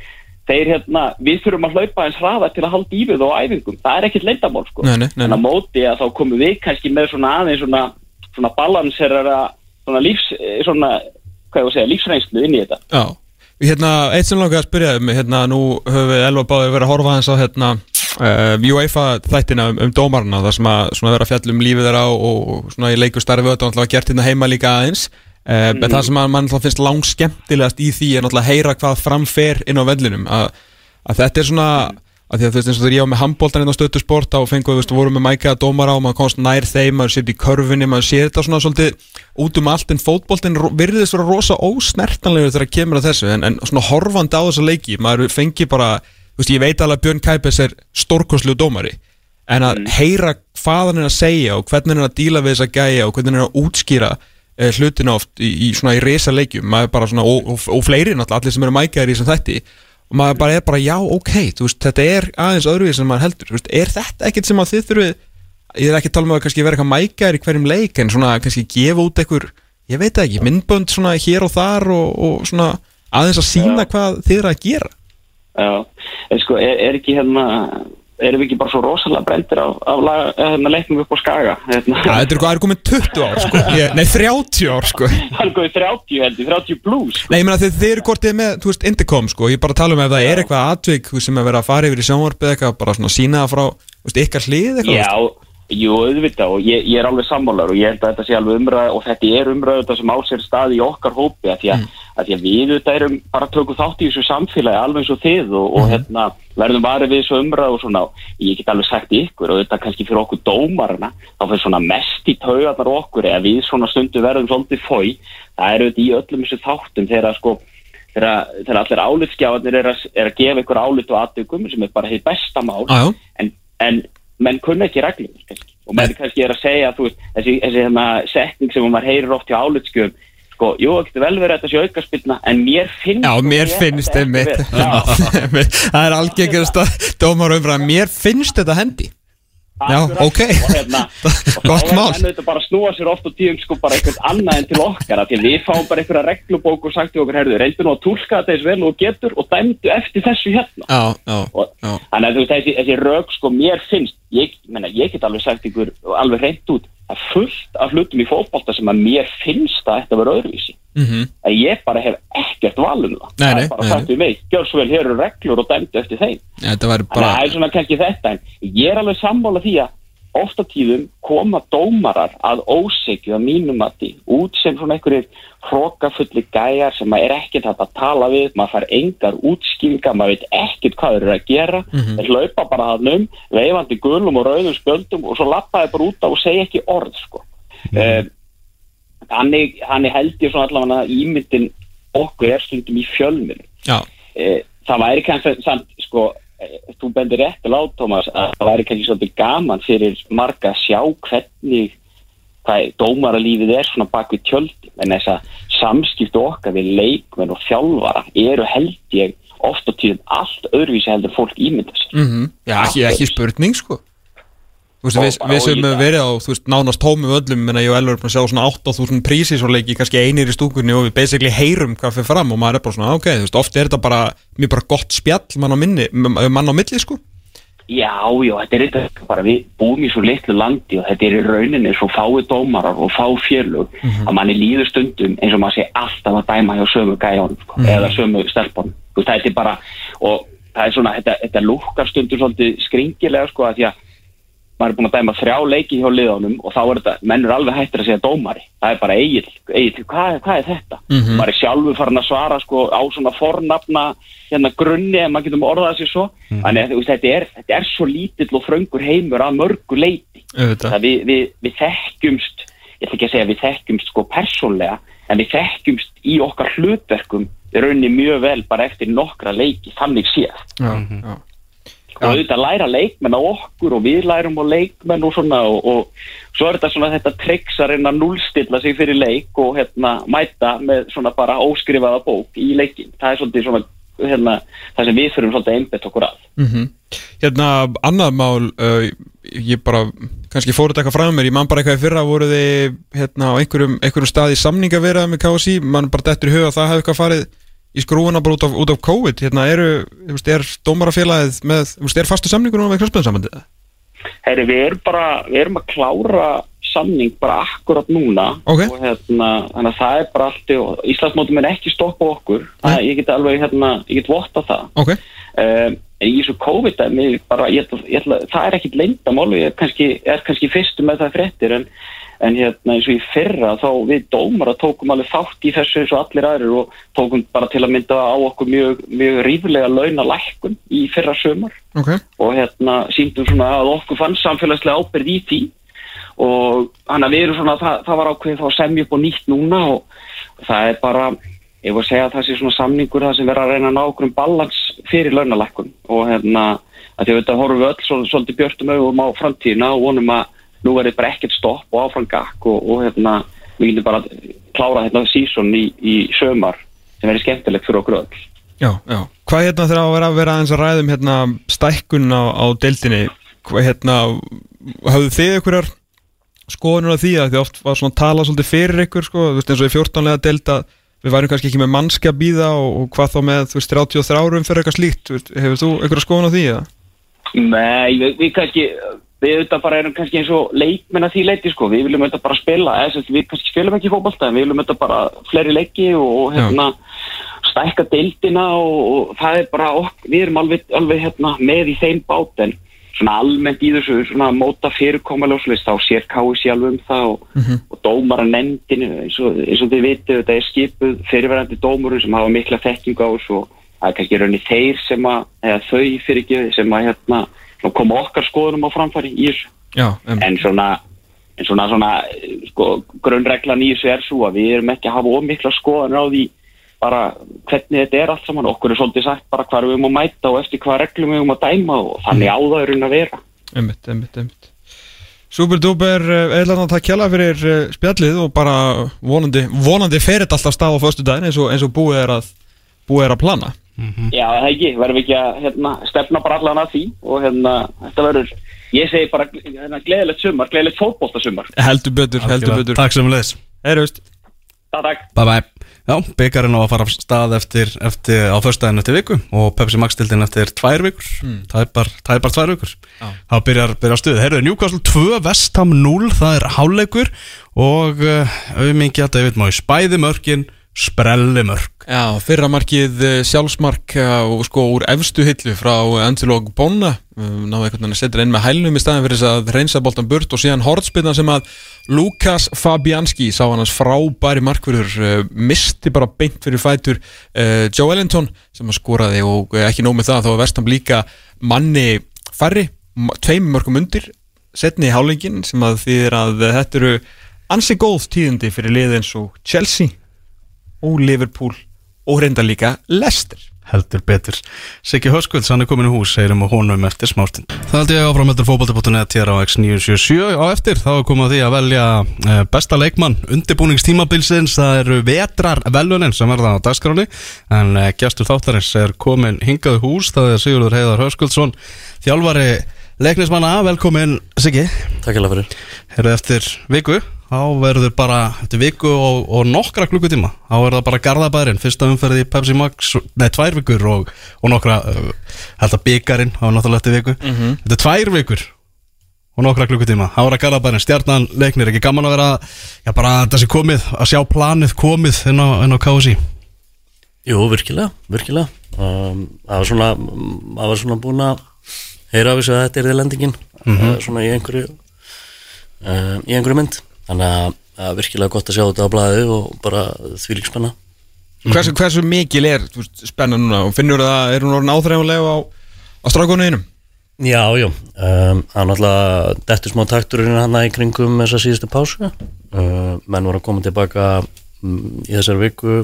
þeir hérna, við þurfum að hlaupa aðeins hraða til að halda í við á æfingum, það er ekkit leindamál sko,
Nei, nei, nei,
en að móti að þá komum við kannski með svona aðeins svona, svona balanserara svona lífs, eh, svona hvað ég að segja, lífsreynslu inn í þetta.
Já, hérna, eitt sem langar að spyrja um, hérna, nú höfum við elva báði verið að horfa aðeins á hérna UEFA þættina um, um dómarna þar sem að vera að fjalla um lífið þeirra og, og í leiku starfi og þetta var gert hérna heima líka aðeins. En það sem að mann finnst langt skemmtilegast í því er að heyra hvað framfer inn á vellinum. Að, að þetta er svona að því að þú veist eins og þegar ég á með handbóltan inn á stöttu sport þá fengum við, þú veist, vorum með mækaða dómara og maður komst nær þeim, maður sér í körfunni maður sér þetta svona svolítið út um allt en fótbóltin virðist vera rosa ósnertanlegur þegar kemur að þessu en, en svona horfandi á þessa leiki, maður fengi bara veist, ég veit alveg að Björn Kæpes er stórkoslu dómari en að heyra hvað hann er að segja og hvernig hann er að díla við þessa gæja og hvernig hann er að útskýra eh, hlutina oft í, í svona í resa leikjum svona, og, og, og fleiri náttúrulega allir sem eru mækaðir í þessum þætti og maður bara er bara já ok, veist, þetta er aðeins öðruvið sem maður heldur, veist, er þetta ekkert sem að þið þurfið, ég er ekki að tala um að vera eitthvað mækaðir í hverjum leik en svona kannski gefa út einhver, ég veit ekki myndbönd svona hér og þar og, og svona aðeins að sína hvað þið eru að gera
en sko, er, er ekki hérna erum við ekki bara svo rosalega brendir af, af hérna, leiknum upp á skaga hérna,
Ja, þetta er hvað er komið 20 ár sko. Nei, 30 ár sko.
Það er góðið 30 heldur, 30 plus sko.
Nei, ég meina þið, þið eru hvort þið með, þú veist, Indicom sko. Ég bara tala um ef það er eitthvað veist, sem er verið að fara yfir í sjónvarpið eitthvað bara svona sína það frá, veist, ykkar hlið eitthvað
Já, jú, auðvitað og ég, ég er alveg sammálar og ég held að þetta sé alveg umræð og þetta er umræð þetta sem á sér stað í okkar hópi að því að, að, því að við auðvitað erum bara tökum þátt í þessu samfélagi alveg eins og þið og, og hérna verðum varið við þessu umræð og svona. Ég get alveg sagt ykkur og þetta kannski fyrir okkur dómarana þá fyrir svona mest í taugarnar okkur eða við svona stundu verðum svolítið fói það er auðvitað í öllum þessu þáttum þegar sko þegar allir álitskjáðanir er, er að gefa ykkur álit og aðtökum sem er bara hitt besta mál.
Já, já.
en, en menn kunna ekki reglum og menn kannski er að segja veist, þessi, þessi hérna, setning sem maður heyrir oft hjá álitskjöfum sko, jú, getur vel verið að þetta sé aukaspilna en mér finnst
Já, mér finnst
þetta
Það er algengast að dómar umræða Mér finnst þetta hendi Já, ok.
hérna,
Gott
er
mál.
menn auðvitað bara að snúa sér oft og tíum sko bara eitthvað annað en til okkar af því að við fáum bara einhverja reglubók og sagt til okkur, herðu, reyndu nú að túlka þetta eins vel og getur og dæmdu eftir þessu hérna
Já, já,
og
já
þannig að þú veist þessi, þessi rög sko mér finnst ég, menna, ég get alveg sagt ykkur alveg hreint út að fullt af hlutum í fótbolta sem að mér finnst að þetta vera öðruvísi.
Mhm.
að ég bara hef ekkert valum það.
Nei,
það
nei,
er bara sagt við mig, gjör svo vel hér eru reglur og dæmdu eftir þeim.
Þetta væri
þannig að það
bara
er svona kannski þetta en ég er alveg sammála því að ofta tíðum koma dómarar að ósegju að mínum mati út sem svona einhverjir hrókafulli gæjar sem maður er ekkert að tala við maður fær engar útskýringar maður veit ekkert hvað þeir eru að gera þeir hlaupa bara að num, veifandi gulum og rauðum spjöldum og svo lappa þeir bara út af og segja ekki orð sko. mm. þannig, þannig held ég svona allavega að ímyndin okkur er stundum í fjölminu
Já,
e, það væri kannski samt, sko, þú bendir rétt á Tómas að það væri kannski svolítið gaman fyrir marga að sjá hvernig hvað dómaralífið er svona bak við tjöldi en þess að samskiptu okkar við leikmenn og þjálfara eru held ég oft og tíðum allt öðruvísi heldur fólk ímynda sér.
Mhm. Já, ekki, ekki spurning sko veist, við, við sem hefur verið á, veist, nánast tómum öllum menna ég og Elvar er búin að sjá svona 8.000 prísis og leiki kannski einir í stúkunni og við basically heyrum hvað fyrir fram og maður er bara svona, ok, þú veist, oft er þetta bara mjög bara gott spjall mann á minni, mann á milli, sko.
Já, já, þetta er eitthvað bara við búum í svo litlu landi og þetta er í rauninni svo fáið dómarar og fá fjölug að manni líður stundum eins og maður sé alltaf að dæma hjá sömu gæjónum sko, eða sömu stelpunum. Þú veist, þetta er bara, og það er svona, þetta, þetta maður er búin að dæma þrjá leiki hjá liðanum og þá er þetta, menn er alveg hættir að segja dómari. Það er bara eigil, eigil hvað, hvað er þetta? maður er sjálfur farin að svara sko á svona fornafna hérna grunni ef maður getum orðað sér svo. Þannig að þú veist, þetta er, þetta er svo lítill og fröngur heimur að mörgu leiti við, við, við þekkjumst ég ætla ekki að segja við þekkjumst sko persónlega en við þekkjumst í okkar hlutverkum í rauninni mjög vel bara eftir nokkra leiki þannig séð.
Já, já
og auðvitað læra leikmenn á okkur og við lærum á leikmenn og svona og, og svo er þetta svona þetta triks að reyna að núlstilla sig fyrir leik og hérna mæta með svona bara óskrifaða bók í leikin það er svolítið svona hérna, það sem við þurfum svolítið að einbetta okkur að.
Mhm. Hérna, annað mál uh, ég bara, kannski fór þetta eitthvað frá mér ég man bara eitthvað í fyrra voru þið hérna á einhverjum, einhverjum stað í samninga verið með KSI, man bara dettur í huga að það hefði eitthvað farið í skrúuna bara út af, út af COVID hérna eru, þú veist, er dómarafélagið með, þú veist, er fastu samningur nú með knarspöðsambandið?
Heyri, við erum bara, við erum að klára samning bara akkurat núna.
Ok.
og hérna, þannig að það er bara allt og Íslandsmótum er ekki stoppa okkur. Það, ég get alveg, hérna, ég get votta það.
Ok,
um, en í þessu COVID-dæmi bara, ég, ég, það er ekkit leyndamál ég er kannski, er kannski fyrstu með það fréttir en, en hérna eins og í fyrra þá við dómara tókum alveg þátt í þessu eins og allir aðrir og tókum bara til að mynda á okkur mjög, mjög ríflega launalækkun í fyrra sömur
ok.
Og hérna síndum svona að okkur fann samfélagslega ábyrð í því. Og hann að við erum svona það, það var ákveðið þá að semja upp og nýtt núna og það er bara ég voru að segja að það sé svona samningur það sem verður að reyna að ná okkur um balans fyrir launalækkun. Og hérna að því að þetta horfum við öll svo, svolítið björtum augum á framtíðina og vonum að nú verður bara ekkert stopp og áfram gakk og, og hérna við getum bara klára hérna sísón í, í sömar sem verður skemmtilegt fyrir okkur öll
Já, já. Hvað hérna þegar að vera, vera aðeins að ræðum hérna stækkun á, á deildinni hvað hérna hafðu þið einhverjar skoðunur á því að því oft var svona að tala svolítið fyrir ykkur sko, þú veist eins og í 14-lega deild að við værum kannski ekki með mannski að býða og, og hvað þá með þú veist 33 árum fyrir eitthvað slíkt hefur þú einhverjar skoðun á því eða?
Nei, við, við kannski við auðvitað bara erum kannski eins og leikmenn að því leiti sko, við viljum auðvitað bara spila sagt, við kannski spilum ekki fótbolta en við viljum auðvitað bara fleiri leiki og, hérna stækka deildina og, og það er bara okk, við erum alveg, alveg hérna, með í þeim bát en svona almennt í þessu svona móta svoleiðis, þá sér KSC alveg um það og, og dómara nefndinu eins og, eins og þið vitið, þetta er skipuð fyrirverandi dómurum sem hafa mikla þekkingu á þessu og það er kannski raunni þeir sem að, eða þau fyrir ekki sem að hérna, koma okkar skoðunum á framfæri í þessu.
Já, um,
en svona, en svona, svona sko, grunnreglan í þessu er svo að við erum ekki að hafa ómikla skoðanir á því bara hvernig þetta er allt saman. Okkur er svolítið sagt bara hvað við erum að mæta og eftir hvað reglum við erum að dæma og þannig á það er raun að vera.
Einmitt, einmitt, einmitt. Super duper, eðlan að takk kjalla fyrir eh, spjallið og bara vonandi, vonandi fer þetta alltaf stað á föstu daginn eins og, eins og búið er að búið er að plana
Já, það ekki, verðum við ekki að hérna, stefna bara allan að því og hérna, þetta verður ég segi bara hérna, gleðilegt sumar, gleðilegt fótboltasumar.
Heldur betur, heldur betur.
Takk sem leðis
takk
Bye bye Já, byggarinn á að fara af stað eftir, eftir á föstudaginn eftir viku og Pepsi Max dildin eftir tvær vikur. Það, er bara, það er bara tvær vikur.
Já.
þá byrjar, byrjar stuðið, heyrðu, Newcastle 2 Vestham 0, það er háleikur og uh, auðmingi að David Moyes. Bæði mörkin, sprelli mörk
Já, fyrra markið eh, sjálfsmark eh, og sko úr efstu hillu frá Angelo Bona náðu einhvern veginn að setja inn með hælnum í staðin fyrir þess að reynsa boltan burt og síðan hortspilna sem að Lukas Fabianski sá hann hans frábæri markverður misti bara beint fyrir fætur Joe Ellington sem að skoraði og ekki nóg með það þá var Vestam líka manni færri, tveim mörgum undir setni í hálingin sem að þýðir að þetta eru ansi góð tíðindi fyrir liðið eins og Chelsea og Liverpool og reynda líka Leicester.
Heldur betur. Siggi Höskulds, hann er komin í hús, segirum og honum eftir smástund. Það held ég áfram eftir fótbolti.net hér á X977 á eftir, þá er komið að því að velja eh, besta leikmann undirbúningstímabilsins, það eru vetrar velunin sem verða á dagskráni en eh, gestur þáttarins er komin hingað í hús, það er Sigurður Heiðar Höskuldsson þjálfari leiknismanna, velkomin Siggi.
Takk alveg fyrir.
Herðu eftir viku þá verður bara eftir viku og, og nokkra klukkutíma þá verður það bara Garðabærin fyrsta umferði í Pepsi Max nei, tvær vikur og, og nokkra uh, held að byggarinn þá er náttúrulega eftir viku. Þetta er tvær vikur og nokkra klukkutíma. Þá verður Garðabærin stjarnan leiknir ekki gaman að vera já bara þessi komið að sjá planið komið inn á, inn á KSI
Jú, virkilega, virkilega. Um, Það var svona Það var svona búin að heyra af þessu að þetta er þið lendingin mm svona í einhverju um, í einhverju mynd þannig að virkilega gott að sjá þetta á blæðu og bara þvílík spenna
hversu, hversu mikil er veist, spenna núna? Og finnur það, er hún orðin áþreifanlega á, á strákonu einum?
Já, já, um, það er náttúrulega dettur smá takturinn hann í kringum þessa síðustu pásu. Uh, menn voru að koma tilbaka um, í þessar viku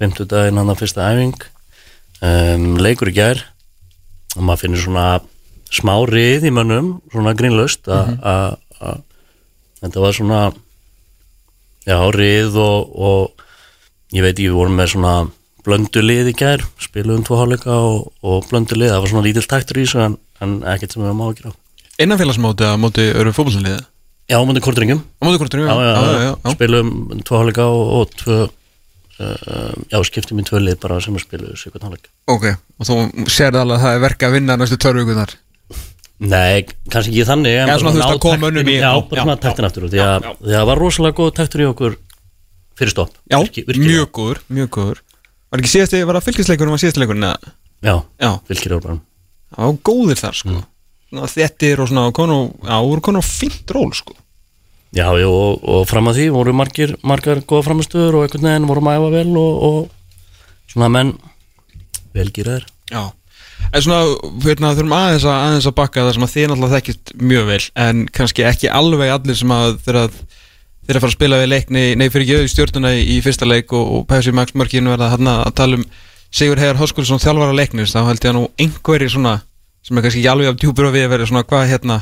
50 daginn hann að fyrsta æfing. Um, leikur í gær. Og maður finnir svona smá rið í mönnum, svona grínlaust að mm þetta var svona já, rið og, og ég veit ekki, við vorum með svona blöndu lið í gær, spiluðum tvo hálfleika og, og blöndu lið, það var svona lítill taktur í þessu en, en ekkert sem við varum á að gera.
Innanfélagsmóti að móti öru fótballsliðið?
Já, á kortringum
móti hvort
já, já, já,
já, já.
spiluðum tvo hálfleika og, og tvö uh, já, skiptum í tvö lið bara sem að spiluðu sikvært hálfleika
Ok, og þú sérði alveg að það er verk að vinna næstu törvíkunar
Nei, kannski ekki þannig en
Já, svona, þú veist, að koma mönnum í-
Já,
já,
bara svona
já,
taktin
já,
aftur því að
já, já.
að það var rosalega góð taktur í okkur fyrir stopp
Já, mjög góður, mjög góður. Var ekki síðasti, var það síðasti leikurinn eða?
Já,
Já,
fylgir árbæðum
það var góðir þar sko. Mm. Þettir og svona, já, voru konu fínt ról sko.
Já, já, og, og fram að því voru margir, margar góða framistöður og einhvern veginn vorum að æfa vel og, og svona menn velgýraðir
Já En svona, hérna, þurfum aðeins að, aðeins að bakka það sem að þið náttúrulega þekkist mjög vel en kannski ekki alveg allir sem að þeirra þeirra fara að spila við leikni, nei fyrir ekki auðvitað stjórnuna í, í fyrsta leik og, og Pæsi Max Mörkinu verða hann að tala um Sigur Heiðar Hóskulsson þjálfara leiknis þá held ég að nú einhverjir svona sem er kannski ekki alveg af djúpur og við verið svona hvað hérna,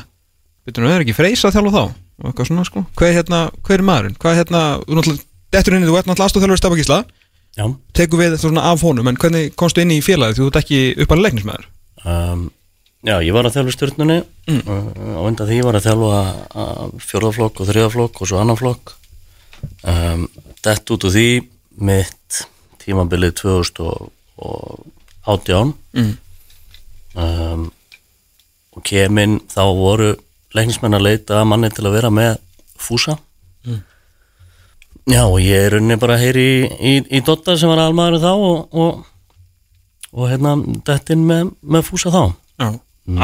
veitum við, er ekki freysa að þjálfa þá? Og eitthvað svona sko, hvað hérna, hvað er maðurinn? Hvað hérna, þú náttúrulega, dettur inn í þú ert náttúrulega aðstofþjálfur í Tekur við svona af honum, en hvernig komstu inn í félagið? Þú ert ekki uppalinn leiknismæður
um, já, ég var að þjálfa stjórnunni mm. og undan því var að þjálfa fjórðaflokk og þriðaflokk og svo annan flokk. Um, Dett út úr því mitt tímabilið 2018
Mm.
um, og keminn þá voru leiknismenn að leita manni til að vera með fúsa já ég er unni bara að heyri í, í, í Dotta sem var almaður þá og, og, og hérna dettin með, með fúsa þá.
Já,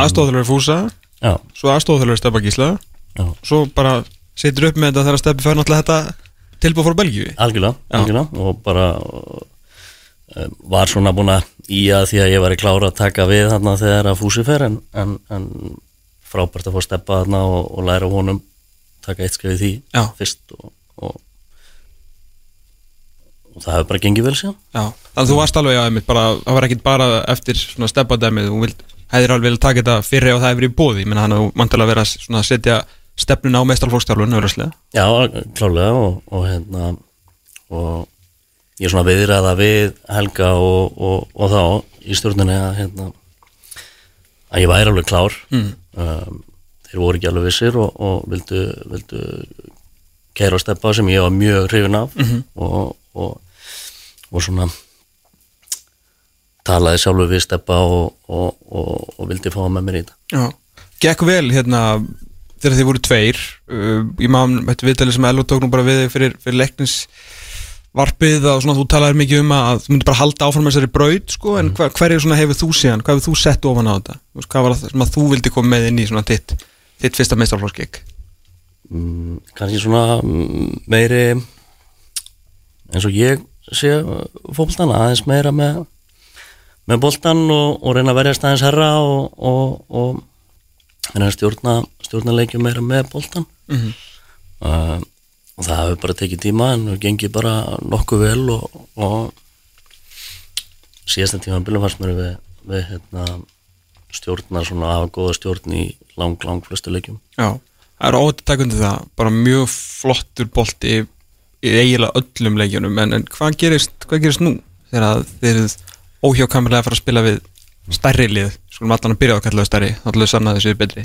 aðstofþjálfur fúsa
já,
svo aðstofþjálfur Steppa Gísla
já,
svo bara situr upp með þetta þegar Steppi fær náttúrulega þetta tilbúið frá Belgíu.
Algjörlega, algjörlega og bara uh, var svona búin að í að því að ég var í klára að taka við þarna þegar að fúsi fer en, en, en frábært að fá steppa þarna og, og læra honum taka eitt skrifið því
Já.
fyrst og, og, og það hefur bara gengið vel síðan.
Já, þannig að þú varst alveg að einmitt bara, það var ekkit bara eftir svona steppadæmið, þú hefðir alveg viljað taka þetta fyrir og það hefur í bóði, menn hann að mann til að vera svona að setja stefnun á meistarfólkstjálfun, auðvitað
Já, klálega og, og hérna og ég er svona viðræða við Helga og, og, og þá í stjórnunni að hérna að ég væri alveg klár.
Mm.
um, þeir voru ekki alveg vissir og, og vildu, vildu keira og steppa sem ég var mjög hrifin af og, og, og svona talaði sjálfur við steppa og, og, og, og vildi fá með mér í þetta.
Já, gekk vel hérna þegar þið voru tveir uh, ég maður þetta viðtalið sem Elo tók nú bara við fyrir, fyrir leiknis varpið og svona þú talaðir mikið um að þú myndir bara halda áfram þessari braut sko, en hver, hverju hefur þú síðan, hvað hefur þú sett ofan á þetta, hvað var það sem að þú vildi koma með inn í svona þitt, þitt fyrsta meistarflóskik
mm, kannski svona mm, meiri eins og ég sé fólktan aðeins meira með með boltan og, og reyna að verjast aðeins herra og, og, og reyna að stjórna, stjórna leikjum meira með boltan
Mhm.
uh, og það hefur bara tekið tíma en það gengið bara nokkuð vel og, og síðasta tíma fannst mér við, við hérna, stjórna svona að hafa góða stjórn í lang, lang flestu leikjum
Já, það er ótt að taka undir það bara mjög flottur bolti í eiginlega öllum leikjunum en, en hvað gerist, hvað gerist nú þegar að þið eruð óhjákamlega að fara að spila við stærri lið, skulum allan að byrja á að kalla það stærri, allir sanna þessu betri.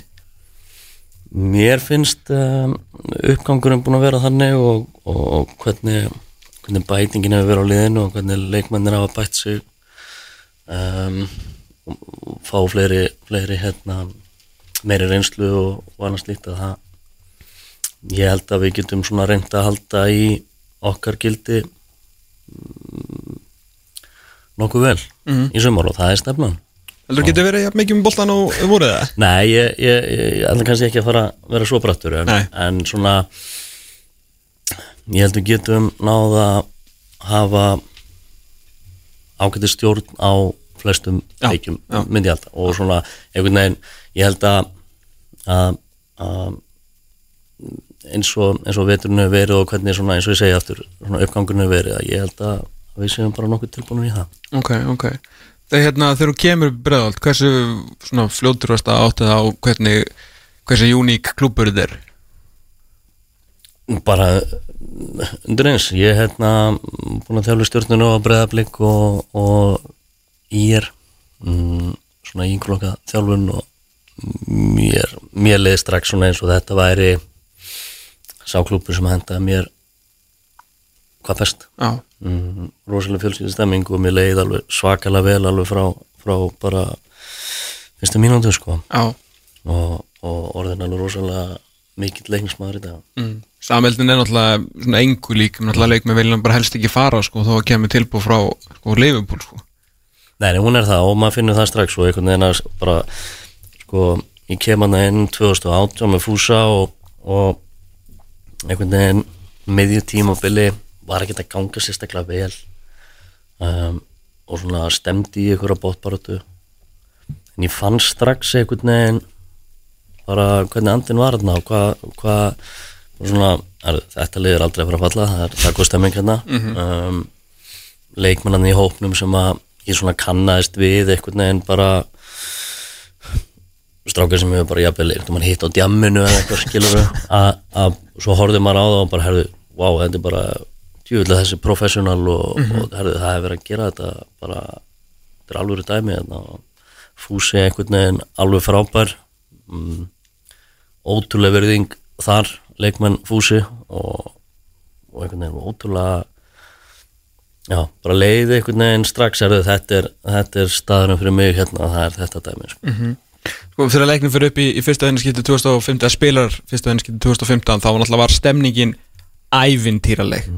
Mér finnst um, uppgangurinn búin að vera þannig og, og, hvernig, hvernig bætingin hefur verið á liðinu og hvernig leikmennir hafa bætt sig um, og, fá fleiri, fleiri hérna, meiri reynslu og, og annars líkt að það ég held að við getum svona reynd að halda í okkar gildi mm, nokkuð vel
Mhm.
í sumar og það er stefnan
Heldur getur verið jafn mikið um boltan og voruð það?
Nei, ég, ætla kannski ekki að fara að vera svo brattur en, en svona ég held við getum náða að hafa ágæti stjórn á flestum
Já,
leikjum
já.
myndi halda og svona einhvern veginn ég held að, að eins og, eins og veturinn hefur verið og hvernig svona eins og ég segja aftur uppgangurinn hefur verið að ég held að við séum bara nokkuð tilbúinir í það
Ok, ok Þegar hérna, þegar þú kemur breðald, hversu svona fljótur varst að átta það á hvernig, hversu uník klúbur þetta er?
bara undir eins ég er hérna búin að þjálfa stjórnunu á breðablík og, og ír mm, svona íngloka þjálfun og mér, mér leiði strax svona eins og þetta væri sá klúpur sem hendaði mér hvað best. Mm, rosalega fjölskyldistemming og mér leiði alveg svakalega vel alveg frá, frá bara fyrstu mínútu sko. Og, og orðin alveg rosalega mikill leiknismæður í dag.
Mm. Sameldin er náttúrulega svona engu lík náttúrulega leik með viljan bara helst ekki fara sko, þó að kemur tilbúð frá sko, Leifupúl sko.
Nei, hún er það og maður finnur það strax og einhvern veginn að bara sko, ég kem hann inn 2018 með fúsa og, og einhvern veginn miðju tímabili var ekki að ganga sérstaklega vel um, og svona stemdi í einhverja bóttbarötu en ég fann strax einhvern veginn bara hvernig andin var þarna og hvað hva, svona, er, þetta liður aldrei að fara að falla það er góð stemming hérna. Um, leikmannan í hópnum sem að ég svona kannaðist við einhvern veginn bara strákar sem hefur bara jafnvel einhvern veginn hitt á djamminu eða eitthvað skilur að svo horfði maður á það og bara herðu, wow, þetta er bara djúvilega þessi professional og, og herðu, það hefur verið að gera þetta bara, þetta er alveg dæmi hérna, og fúsi einhvern veginn alveg frábær. Mm, ótrúlega verðing þar leikmenn fúsi og, og einhvern veginn ótrúlega já, bara leiði einhvern veginn strax er þetta er, þetta er staðurinn fyrir mig hérna, það er þetta dæmi sko.
Sko þegar leiknum fyrir upp í, í fyrsta venniskipti 2015 eða spilar fyrsta venniskipti 2015 þá var náttúrulega var stemningin ævintýraleg.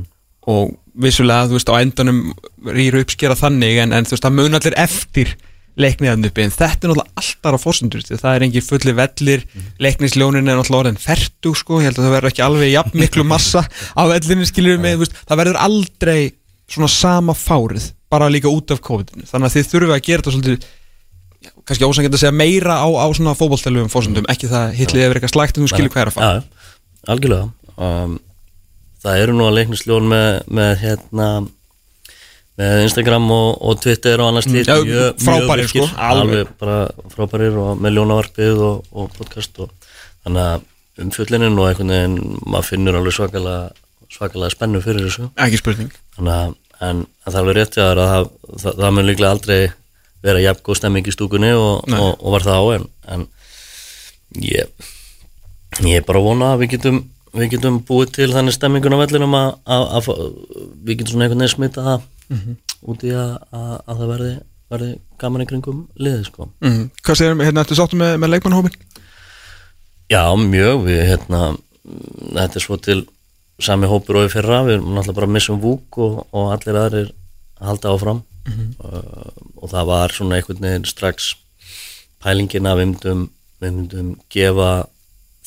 Og vissulega þú veist á endanum rýru uppskera þannig en, en þú veist það mun allir eftir leikniðan uppi. En þetta er náttúrulega alltaf á fórsendur því það er engi fulli vellir leiknisljónin er náttúrulega orðin ferdu sko. Ég held að það verður ekki alveg jafn miklu massa á vellinu skiljum með þú veist, það verður aldrei svona sama fárið bara líka út af COVID-19 þannig að þið þurfum að gera þetta svolítið kannski ósangið að segja meira á, á svona fótballtælugum fórsendum, ekki það hitlið yfir eitthvað slægt en þú skilur hvað er að fara
Já, algjörlega. Um, Það eru nú að leiknisljón með, með hérna með Instagram og, og Twitter og annars mjög- mjög
frábærir, sko, alveg.
frábærir og með ljónavarpið og, og podcast og þannig að umfjöllinin og einhvern veginn maður finnur alveg svakalega svakalega spennu fyrir þessu.
Ekki spurning.
Þannig að en, en það er alveg rétt hjá þér að það, það, það mun líklega aldrei vera jafn góð stemming í stúkunni og, og, og var það á en, en ég, ég er bara að vona að við getum við getum búið til þannig stemmingun á vellinum að, að, að, að við getum svona einhvern veginn smita það út í að, að, að það verði, verði gaman í kringum liðið sko.
mm. Hvað segir, hérna, ertu sáttu með, með leikmannhópin?
Já, mjög, við hérna mm, þetta er svo til sami hópur og í fyrra, við náttúrulega bara að missum vúk og, og allir aðrir halda áfram uh, og það var svona einhvern veginn strax pælingin að við myndum, við myndum gefa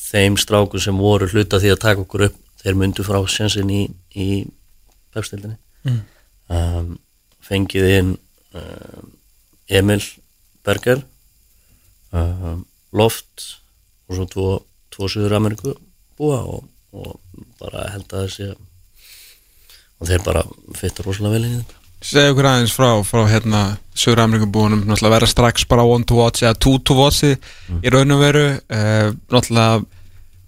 þeim stráku sem voru hluta því að taka okkur upp þeir myndu frá sensin í, í pepstildinni um, fengið inn um, Emil Berger um, Loft og svo tvo, tvo Suður Ameríku búa og, og bara held að þessi og þeir bara fytta rosalega vel inn í þetta
Segðu okkur aðeins frá, frá hérna Sögur Amerikabúinum, náttúrulega vera strax bara one to watch eða two to watch í raun og veru. Uh, náttúrulega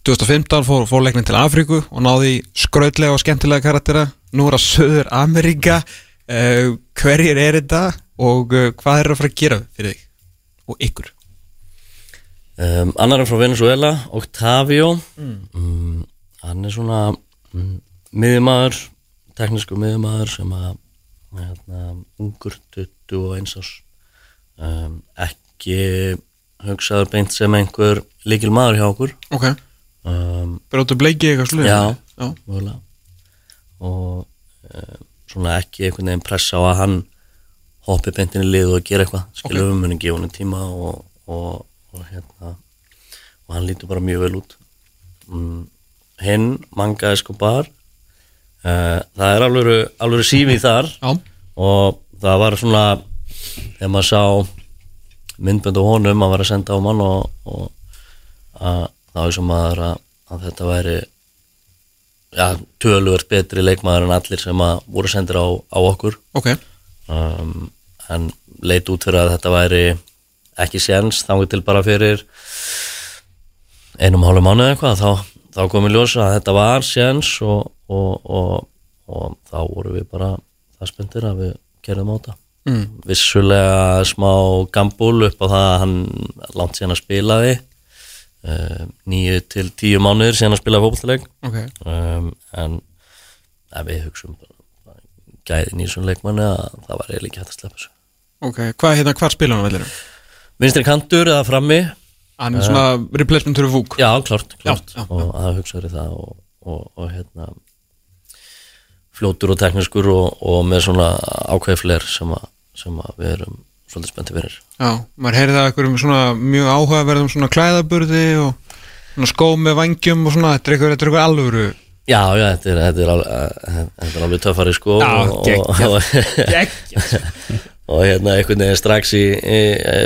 2015 fór, fór leiknin til Afríku og náði í skrautlega og skemmtilega karaktera. Nú er það Söður Amerika uh, hverjir er þetta og uh, hvað er að fara að gera fyrir þig og ykkur?
Um, annar er frá Venezuela Octavio. Mm. hann er svona mm, miðjumæður teknísku miðjumæður sem að hérna, ungur 21 árs. Um, ekki hugsaður beint sem einhver líkil maður hjá okkur.
Ok,
um,
brótu bleiki eitthvað sluð
Já.
Já.
og um, svona ekki einhvern veginn pressa á að hann hoppi beintin í lið og gera eitthvað. Skilur við muni gefa hann tíma og, og, og hérna og hann lítur bara mjög vel út. Mm, hinn, Manga Escobar uh, það er alveg sífi þar.
Já,
og það var svona þegar maður sá myndbönd á honum að vera senda á mann og, og að, þá er sem maður að, að þetta væri ja, töluvert betri leikmaður en allir sem að voru sendir á, á okkur.
Ok.
Um, en leit út fyrir að þetta væri ekki séns þá til bara fyrir einum hálfu mánu eða eitthvað þá, þá komið ljósa að þetta var séns og, og, og, og þá voru við bara það spöndir að við gerðum á þetta.
Mm.
vissulega smá gambúl upp á það að hann langt síðan að spila því uh, nýju til tíu mánuður síðan að spila fókbaltileik
Ok,
um, en að við hugsaum í svona leikmanni að það var eiginlega ekki hægt að sleppa þessu.
Ok, hvað hérna, hvar spila hann á vellirum?
vinstri kantur eða frammi.
Hann er svona replacement fyrir Vúk.
já, klárt, klárt.
Já, já,
og að hugsaður það og, og, og hérna fljótur og tekniskur og, og með svona ákveðfler sem, sem við erum svolítið spenntið fyrir
Já, maður heyrði það eitthvað um svona mjög áhugaverðum svona klæðaburði og svona skó með vangjum og svona, þetta er eitthvað, þetta er eitthvað alvöru
Já, já, þetta er, þetta er, alveg, þetta er alveg töffari sko
Já,
og, og,
geggjað.
og, hérna einhvern veginn strax í, í,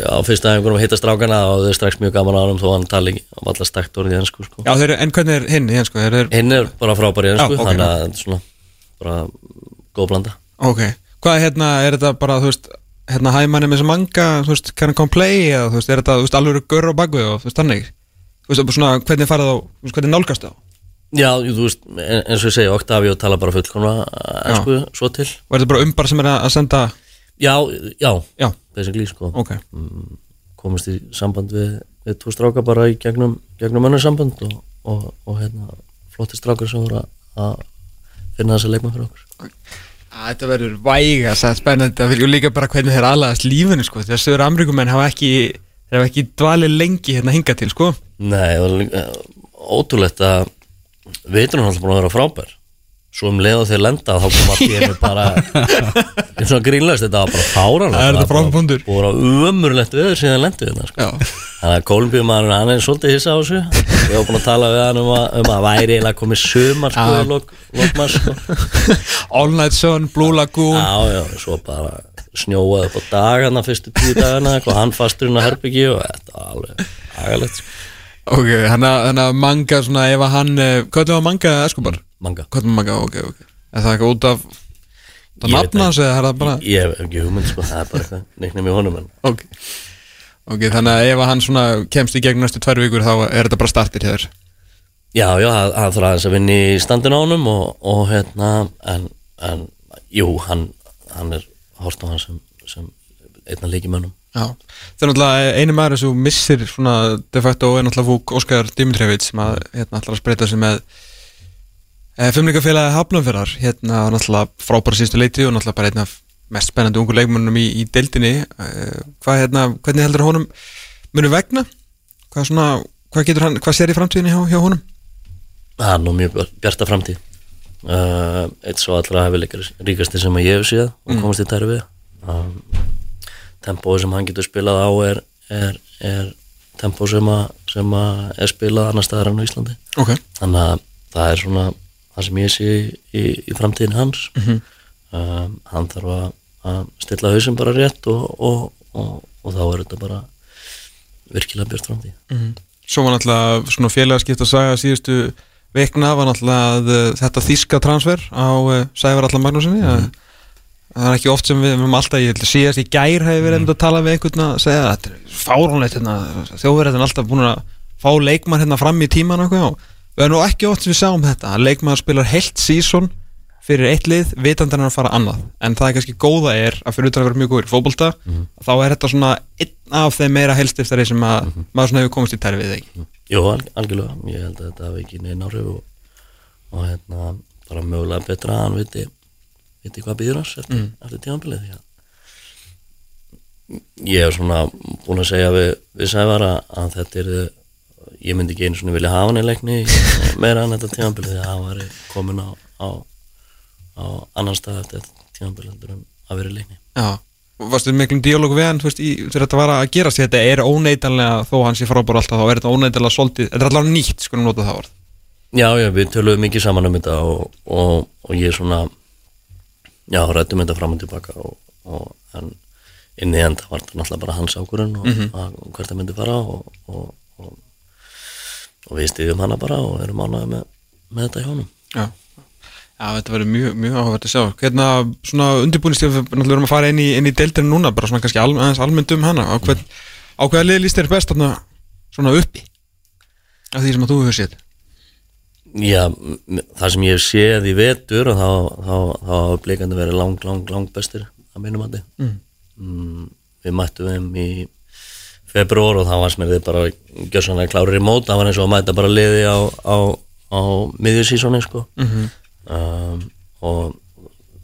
á fyrsta aðeinkunum að hitta strákana og þau er strax mjög gaman á hann þó hann tali á alla stakt orðið í ennsku sko.
Já, þeir, en hvernig er hinn í ennsku?
Hinn er bara frábær í ennsku, þannig að svona bara góð blanda.
Ok, hvað er hérna, er þetta bara, þú veist, hérna hæmanni með sem manga, þú veist, can I come play? Eða þú veist, er þetta, þú veist, alvöru görr á bakvið og þú veist, þannig, þú veist, bara svona, hvernig farið á, þú veist, hvernig nálgast það
Já, þú veist, en- eins og ég segi, Octavio tala bara fullkomna ennsku svo til.
Og er þetta bara umbar sem er að senda,
Já, já,
já,
basically sko.
Ok,
komist í samband við, við tvo stráka bara í gegnum, gegnum önnur samband og, og, og hérna flotti strákar sem voru að finna þessa leikmann fyrir okkur.
Að Þetta verður væga, það er spennandi að fylgja líka bara hvernig þeir aðlaðast lífinu sko, þegar sögur Ameríkumenn hafa ekki þeir hafa ekki dvalið lengi hérna hinga til sko.
Nei, ótrúlegt að veiturinn alltaf búin að vera frábær svo um leið og þeir lenda þá kom í einu bara eins og grínlaust, þetta var bara fáran
Það er þetta frábær punktur.
og bara umurlegt veður síðan lendu þetta sko. Þannig að Kolumbíumaður hann er svolítið hissa á þessu ég var búin að tala við hann um að, um að væri eiginlega komið sumar sko, í lok, lokmars sko.
All Night Sun, Blue Lagoon
já, já, svo bara snjóaði upp á dagana fyrstu tíu dagana og hann fasturinn á herbyggi og þetta var alveg agalegt sko.
Ok, hann að manga svona ef að hann eh, Hvað er það manga eða Escobar?
Manga.
Er manga, ok, ok. Er það eitthvað út af Það nafna hans eða er það bara
Ég hef ekki hugmynd sko, það er bara eitthvað neiknum í honum en
Ok. Ok, þannig að ef hann svona kemst í gegn næstu tvær vikur þá er þetta bara startir hér
Já, já, það þarf aðeins að vinna í standin á honum og, og hérna en, en jú, hann, hann er hort á hann sem, sem einna leikimönnum
Já, það er náttúrulega einu maður sem missir svona de facto er náttúrulega fúk Óskar Dimitrevits sem að hérna ætlar að spreita sig með e, fimmleikafélagi Hafnumferðar hérna náttúrulega frábæra síðustu leiti og náttúrulega bara einn af mest spennandi ungu leikmönnum í, í deildinni. E, hvað hérna, hvernig heldur honum muni vegna? Hvað svona, hvað getur hann, hvað sér í framtíðinni hjá, hjá honum?
Það er nú mjög bjarta framtíð. Uh, eitt svo allra hefileikar ríkasti sem ég hef séð og komast í tæri við um, tempói sem hann getur spilað á er, er, er tempó sem, að, sem að er spilað annar staðar enn á Íslandi.
Ok,
þannig að það er svona það sem ég sé í, í framtíðin hans um, hann þarf að, að stilla hausinn bara rétt og, og, og, og þá er þetta bara virkilega björt framtíð
svo var náttúrulega svona félagaskipt að saga síðustu veikna var náttúrulega að, uh, þetta þíska transfer á uh, Sævar Allar Magnúsinni mm. það er ekki oft sem við, við erum alltaf, ég síðast í gær hefur verið mm. að tala við einhvern að segja að þetta er fáránlegt hérna, þjóðverið er alltaf búin að fá leikmann hérna fram í tíman og við erum nú ekki oft sem við sáum þetta. Að leikmann spilar heilt sísón fyrir eitt lið, vitandi hann að fara annað. En það er kannski góða er að fyrir utan að vera mjög góður í fótbolta, þá er þetta svona einn af þeim meira helstiftari sem að maður svona hefur komist í tæri við ekki?
Jú, al algjörlega, ég held að þetta hafi ekki neina áhrif og, og hérna bara mögulega betra að hann viti viti hvað býður hans eftir, eftir tímanbilið því að ég hef svona búin að segja við, við Sævar að, að þetta er ég myndi ekki einu svona vilja hafa hann í leikni meira en þetta tímanbilið því að hann var komin á, á, á annan stað eftir tímanbilið heldur en að vera í leikni
Já, varstu miklum díalógu við hann, veist, í, þegar þetta var að gerast þetta er óneitanlega, þó hann sé frábár alltaf þá er þetta óneitanlega svolítið, þetta er allavega nýtt skulum nota það orð.
Já, já, við töluðum mikið saman um þetta og, og, og ég svona já, rættum þetta fram og tilbaka og, og en inn í enda var þetta náttúrulega bara hans ákvörun og mm -hmm. hvert það myndi fara og, og, við stiðjum hana bara og erum ánægði með, með þetta hjá honum.
Já, Já þetta verður mjög, mjög áhugavert að sjá. Hérna, svona undirbúinist við náttúrulega erum að fara inn í, inn í deildinu núna, bara svona kannski al, aðeins almennt um hana. Á, hvern, á hvaða lið líst þér best þarna svona uppi? Af því sem að þú hefur séð.
Já, það sem ég hef séð í vetur og þá, hafa blikandi verið lang, lang, lang bestir að minnum að
Mm.
mm, Við mættum þeim í februar og það var sem er þið bara gjössanlega klárir í mót, það var eins og að mæta bara liði á, á, á miðjursísoni sko.
Mhm.
um, og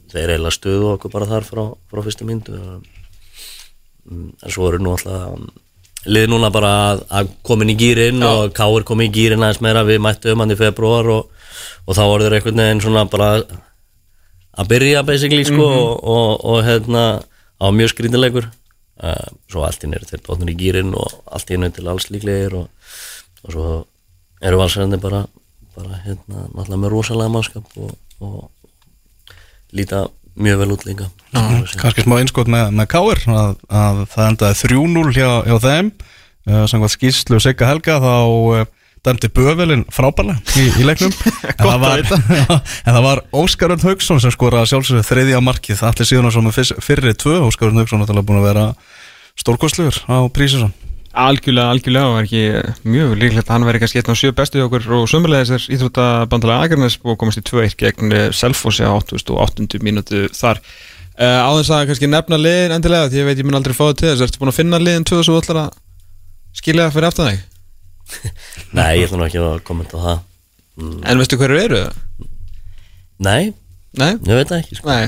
þeir eiginlega stuðu okkur bara þar frá, frá fyrstu myndu um, en svo eru nú alltaf liði núna bara að, að komin í gýrin og Káir komin í gýrin aðeins meira. Við mættum hann í februar og, og þá voru þeir einhvern veginn svona bara að byrja basically sko og, og, og hérna á mjög skrítilegur uh, svo allt í nýr þeir dóttur í gýrin og allt í nýr til alls líklegir og, og svo eru valsarandi bara, bara hérna náttúrulega með rosalega mannskap og, og líta mjög vel út líka.
Kannski smá einskot með, með Káir að, að það endaði 3-0 hjá, hjá þeim. Uh, samkvæmt skýrslu Sigga Helga þá uh, dæmdi Bövelin frábærlega í, í leiknum. En, það var, en það var Óskar Örn Haugsson sem skoraði sjálfsögðu þriðja markið. Allir síðan sem með fyrr- fyrri tvö. Óskar Örn Haugsson er náttúrulega búin að vera stórkostlegur á prísisson
Algjörlega, algjörlega. Og er ekki mjög líklegt að hann veri kannski einn á sjö bestu hjá okkur og sömulegis er Íþróttabandalega Agarnes og komast í 2-1 gegn eh, Selfossi á 88. mínútu þar. Uh, á þess að kannski nefna liðin endilega því ég veit ég mun aldrei fá það til þess. Ertu búin að finna liðin tvö sem þú ætlar að skilja fyrir aftan þig
Nei, ég ætla nú ekki að kommenta á það. Mm,
en veistu hverju eru?
Nei,
Nei?
ég veit það ekki sko.
Nei.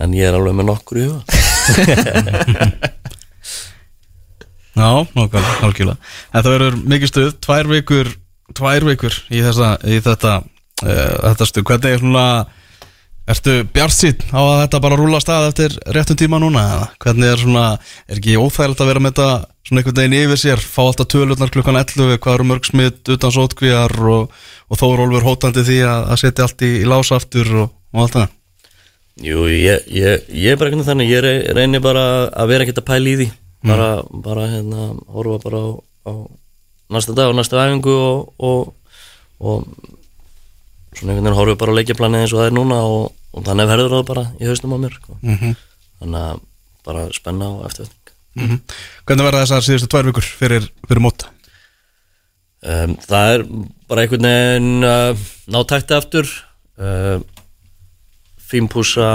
En ég er alveg með nokkur í huga.
Já, nákvæmlega, nákvæmlega En það verður mikið stuð, tvær vikur tvær vikur í, þessa, í þetta uh, þetta stuð, hvernig er svona ertu bjart sín á að þetta bara rúla stað eftir réttum tíma núna eða? Hvernig er svona, er ekki óþægilegt að vera með þetta svona einhvern veginn yfir sér fá alltaf tölurnar klukkan 11, hvað eru mörg smitt utan sótkvíjar og, og þó er Ólfur hótandi því að, að setja allt í, í lásaftur og, og allt það
Jú, ég, ég, ég er bara ekki þannig, ég re- reyni bara að vera ekkert að pæla í því bara, bara hérna, horfa bara á, á næsta dag og næsta æfingu og, og, og svona einhvern veginn horfa bara á leikjaplanið eins og það er núna og, og þannig verður það bara í haustum á mér sko.
Mhm.
þannig að bara spenna á eftirvætning
mm Hvernig verða þessar síðustu tvær vikur fyrir, fyrir mót?
um, Það er bara einhvern veginn uh, ná takti aftur uh, fínpúsa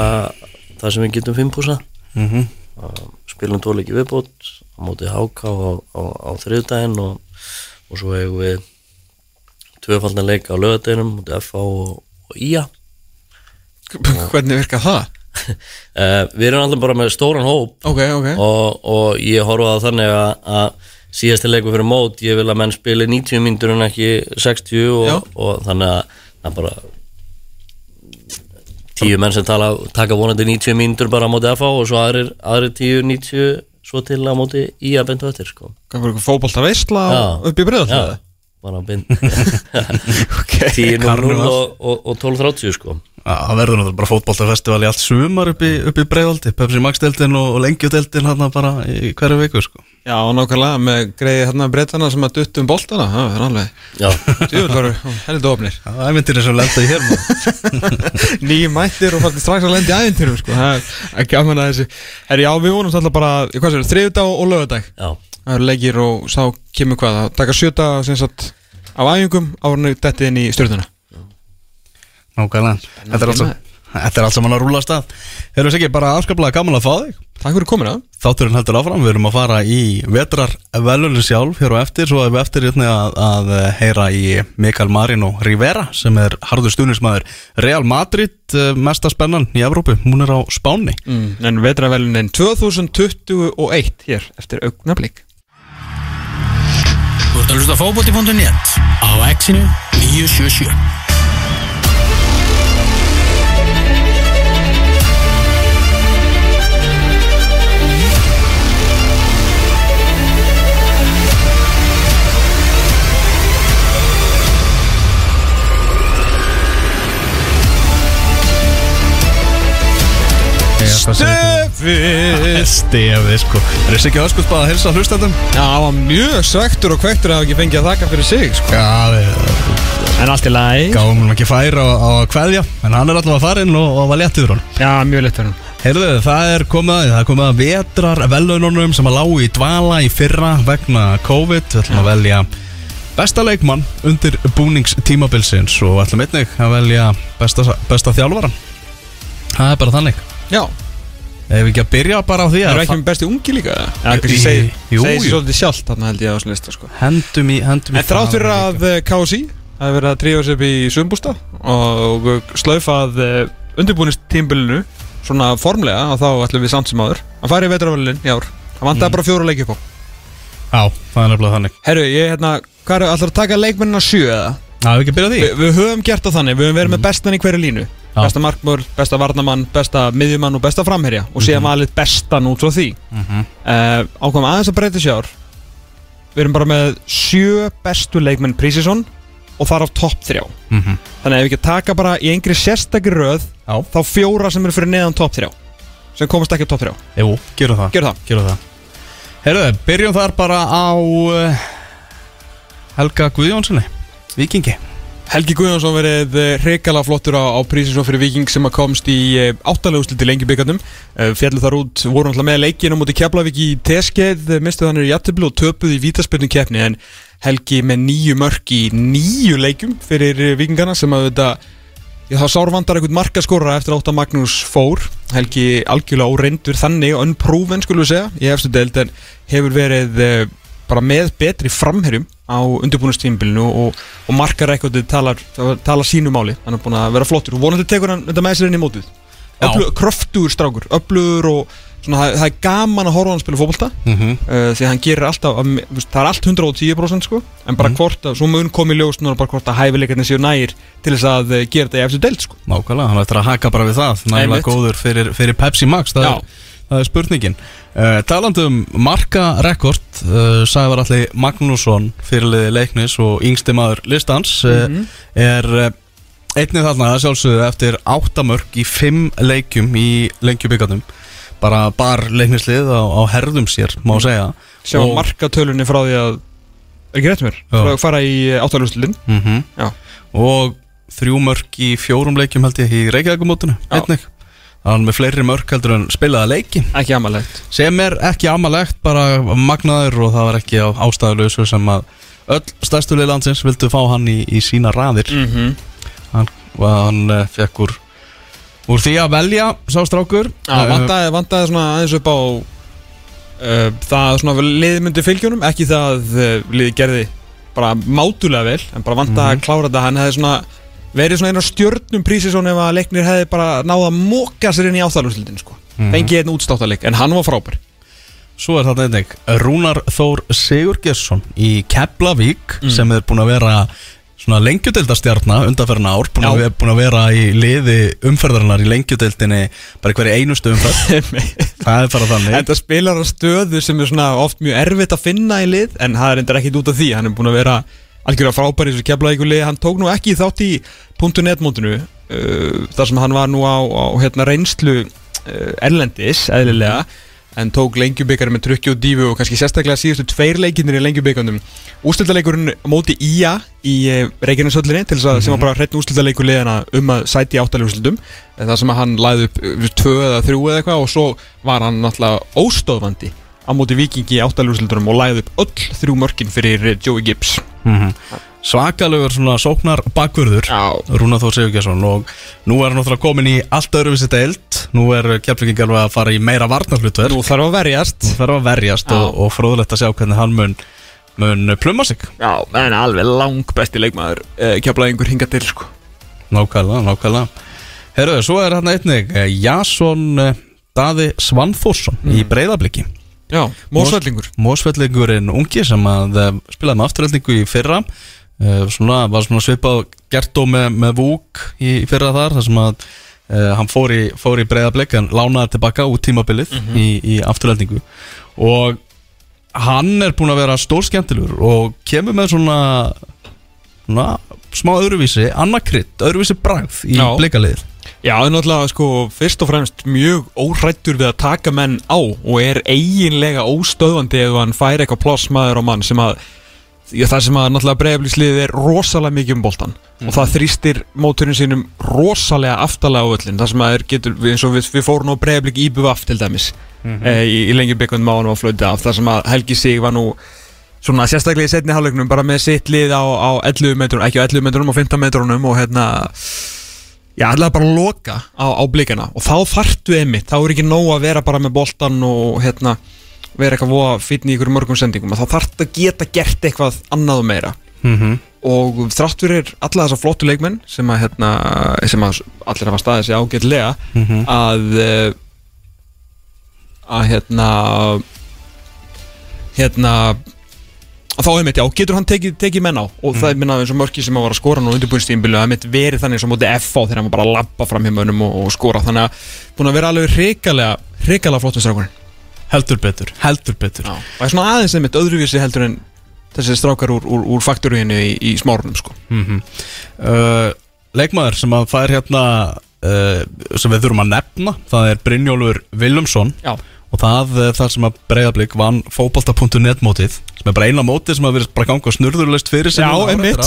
það sem við getum fínpúsa
Mm -hmm.
uh, spilum tóleiki viðbót á móti HK á, á, á þriðdægin og, og svo hefum við tvöfaldan leik á lögadeginum móti FH og, og IA
Hvernig virka það?
Uh, Við erum alltaf bara með stóran hóp
Ok, ok
og, og ég horfa á þannig að, að síðasti leiku fyrir mót ég vil að menn spili 90 mínútur en ekki 60
Já.
og, og þannig að er bara tíu menn sem tala, taka vonandi 90 mínútur bara á móti FH og svo aðrir, aðrir 10-90 svo til á móti IA bentu eftir sko.
Hvað fyrir fótbolta veistla
Já.
upp í bregðall
Já, bara bind
Ok
10-0
Karneval.
og, og, og 12-30 sko
Það verður náttúrulega bara fótboltafestival í allt sumar upp í, upp í breiðaldi, Pepsi Max deildin og, og lengjudeildin hann bara í hverju viku sko.
Já, nákvæmlega með greiði hérna breytana sem að dutt um boltana Það er alveg voru heldur ofnir
Það er myndir sem lenda í hér maður.
Nýjum mættir og strax að lenda í æfintyrum sko. Það er ekki gaman að þessu Herri, já, við vonum alltaf bara, hvað sér, þriðudag og lögadag
já,
Það eru leikir og sá kemur hvað að taka sjöta sem sagt á æfingum árunni detti inn í stjórnuna
Nákvæmlega. Þetta er allt Þetta er allt saman að rúla stað. Erum við ekki bara afskaplega gaman að fá þig.
Takk fyrir komina
Þátturinn heldur áfram, við erum að fara í vetrar velunin sjálf hér og eftir. Svo erum við eftir hérna að, að heyra í Mikael Marino Rivera sem er harður stuðnismæður Real Madrid, eh, mesta spennan í Evrópu, hún er á Spáni.
Mm, En vetravelunin 2021 hér eftir augnablík
Þú ert að hlusta á fótbolti.net á exinu 977
Stefis
Stefið sko Það er sikið öskuðsbað að hilsa hlustandum
Já, hann var mjög svektur og kvektur að hafa ekki fengið að þakka fyrir sig sko.
Já, við
En allt í lagi
gáum hún ekki færa á, á kveðja En hann er alltaf að fara inn og, og var létt yfir hann
Já, mjög fyrir hann
Heyrðu, það er komið að, það er komið að vetrar velununum sem að lágu í dvala í fyrra vegna COVID. Við ætlum að velja besta leikmann undir búningstímabilsins og ætlum einnig að velja besta, besta þjálfaran. Það er bara þannig.
Já,
Ef við ekki að byrja bara á því
það
að
eru ekki með besti ungi líka Já,
Jú,
kannski
jú,
segi
jú,
segi
jú.
sér svolítið sjálft Þannig held ég á þessu lista sko.
hendum í, hendum í
En þrátt fyrir
það
að eh, KSI Það hefur verið að trífa sér upp í sumbústa Og slaufað undirbúinist tímbilinu Svona formlega Og þá ætlum við samt sem áður Að fara í vetravelin í ár Það vantaði bara fjóra leiki upp á
Já, það er nefnilega þannig.
Herru, ég hérna Hvað er alltaf að taka leikmennina sjö eða?
Já, ef við á
höfum gert það þannig, við höfum verið með bestan í hverju línu. Besta markmör, besta varnamann, besta miðjumann og besta framherja Og síðan valið bestan út frá því
Mhm.
uh, Ákvæm aðeins að breyta sér Við erum bara með sjö bestu leikmenn Prísisson Og þar af topp þrjá
Mhm.
Þannig að ef við ekki taka bara í einhverju sérstakri röð
Já.
Þá fjóra sem eru fyrir neðan topp þrjá Sem komast ekki á topp þrjá
Jú, gerum það.
Gjör það
Gerum það. Heyrðu, byrjum þar bara á uh, Helga Guðjónssoni, Vikingi.
Helgi Guðjónsson verið reykjala flottur á, á Prísisson fyrir Viking sem að komst í áttalegusluti lengi byggarnum fjallu þar út, voru náttúrulega með leikinu mútið Keflavík í teskeið, mistuð hann er í jættiblu og töpuð í vítaspilnum keppni. En Helgi með nýju mörk í nýju leikum fyrir eh, Vikingana sem að þetta Já, þá sárvandar einhvern markaskóra eftir átt að Magnús fór. Helgi algjörlega óreindur þannig og unproven skulum við segja í efstu deild en hefur verið eh, bara með betri framherjum á undirbúinustímbilinu og, og markar ekkert talar, talar sínu máli. Hann er búin að vera flottur. Og vonandi tekur hann þetta með sér inn í mótið. Öflug, kröftugur strákur, öflugur og svona, það, það er gaman að horfa hann spila fótbolta.
Mhm.
uh, því að hann gerir alltaf að, það er allt 110% sko. En bara hvort að, svo mun komi ljós núna bara hvort að hæfileikarnir séu nægir til þess að uh, gera þetta í eftir deild sko.
Nákvæmlega, hann ættir að haka bara við það. Nægilega góður fyrir, fyrir Pepsi Max Það,
Já.
er, það er spurningin. Uh, Talandi um marka rekord uh, Sævar allir Magnússon Fyrirliði leiknis og yngsti maður listans uh, Er uh, einnig þarna að sjálfsögðu Eftir áttamörk í fimm leikjum Í lengjubíkarnum Bara bar leiknislið á, á herðum sér Má segja.
Sjá
Og-
markatölunni frá því að er ekki rétt mér,
Já.
frá að fara í áttalústlinn
mm
Já.
Og þrjú mörk í fjórum leikjum held ég í Reykjavíkumótinu
Já.
einnig Hann með fleiri mörk heldur en spilaða leiki.
Ekki amalegt.
Sem er ekki amalegt bara magnaður og það var ekki á ástæðuleysu sem að öll stærstu leið landsins vildu fá hann í, í sína raðir.
Mm -hmm.
hann, hann uh, fekk úr úr því að velja sá strákur.
Já, vandaði, vandaði svona aðeins upp á uh, það svona liðmyndi fylgjónum, ekki það að uh, liði gerði bara mátulega vel en bara vandaði að klára þetta, hann hefði svona verið svona einn af stjörnum prísi svona ef að leiknir hefði bara náða að móka sér inn í áþalúslitin sko, fengið einn útstáttaleik en hann var frábær.
Svo er þetta einnig Rúnar Þór Sigurgjesson í Keflavík
Mm.
sem er búin að vera svona lengjudildastjarnar undanferðina ár búin að, búin að vera í liði umferðarinnar í lengjudildinni bara í hverju einustu umferð. Það er bara þannig.
Það spilar á stöðu sem er svona oft mjög erfitt að finna í lið en það er endur ekkit út af því, hann er búin að vera algjörlega frábær í þessu keflavíkulið, hann tók nú ekki þátt í .net mótinu uh, þar sem hann var nú á, á hérna, reynslu uh, erlendis eðlilega en tók lengjubikari með trukki og dífu og kannski sérstaklega síðustu tveir leikinnir í lengjubikandum úrslitaleikurinn móti Ía í uh, Reykjanesöllinni til þess að sem var bara hreitn úrslitaleikur liðana um að sæti í áttalegurslundum það sem að hann læði upp uh, tvö eða þrjú eða eitthvað og svo var hann náttúrulega óstöðvandi á móti vikingi í áttalegurslundunum og læði upp öll þrjú mörkin fyrir eh, Joey Gibbs.
Mm svakalegur svona sóknar bakvörður
Já.
Rúnar Þór Sigurgjesson og nú er hann náttúrulega komin í allt öðruvísi deild. Nú er Keflavík alveg að fara í meira varnarhlutverk.
Nú þarf að verjast.
Það þarf að verjast og, og fróðlegt að sjá hvernig hann mun, mun pluma sig.
Já, en alveg lang besti leikmaður keflaði einhver hinga til sko.
Nákvæmlega, nákvæmlega. Herru, svo er hann einnig eh, Jason eh, Daði Svanþórsson í breyðabliki
Já, mósvellingur
Mósvellingurinn ungi sem að eh, spilaði með afturöldingu í fyrra. Uh, svona, var svona svipað gert og með, með Vúk í fyrra þar þar sem að uh, hann fór í, fór í breyðablik en lánaði tilbaka út tímabilið í, í afturöldingu og hann er búin að vera stór skemmtilegur og kemur með svona, svona smá öðruvísi, annarkrydd, öðruvísi bragð í
Já. Já, það er náttúrulega sko fyrst og fremst mjög óhrættur við að taka menn á og er eiginlega óstöðvandi ef hann fær eitthvað pláss maður og mann sem að Já, það sem að náttúrulega breyflísliðið er rosalega mikið um boltan og það þrýstir móturinn sínum rosalega aftalega á öllin það sem að er getur, eins og við, við fórum á breyflík í BVF til dæmis e, í, í lengi byggundum á hann og flöyti af það sem að Helgi Sig var nú svona sérstaklega í setni hálfleiknum bara með sitt lið á, á 11 metrunum, ekki á 11 metrunum á 15 metrunum og Já, ætlaði bara að loka á, á blikana og þá þartu einmitt, þá er ekki nóg að vera bara með boltan og hérna vera eitthvað voða í ykkur mörgum sendingum þá þartu að geta gert eitthvað annað og meira
mm -hmm.
og þrátt fyrir alla þessa flottu leikmenn sem að, hérna, sem að allir hafa staðið sig ágætlega að eh, að hérna hérna þá einmitt, já, getur hann tekið, tekið menn á? Og það er minna eins og mörki sem að var að skora nú undirbúinstímbilu, það er einmitt verið þannig sem móti F á þegar hann var bara að labba fram hjá mönnum og, og skora, þannig að búin að vera alveg hrikalega, hrikalega flottum strákurinn.
Heldur betur, heldur betur.
Já. og það er svona aðeins einmitt öðruvísi heldur en þessi strákar úr, úr, úr faktoríinu í, í smárunum sko.
mm uh, Leikmaður sem að fær hérna uh, sem við þurfum að nefna það er Brynjólfur Willumsson
Já.
Og það er það sem að breyðablík vann fótbolta.net mótið sem er bara eina mótið sem að verið bara ganga snurðurlust fyrir sig
Já, einmitt.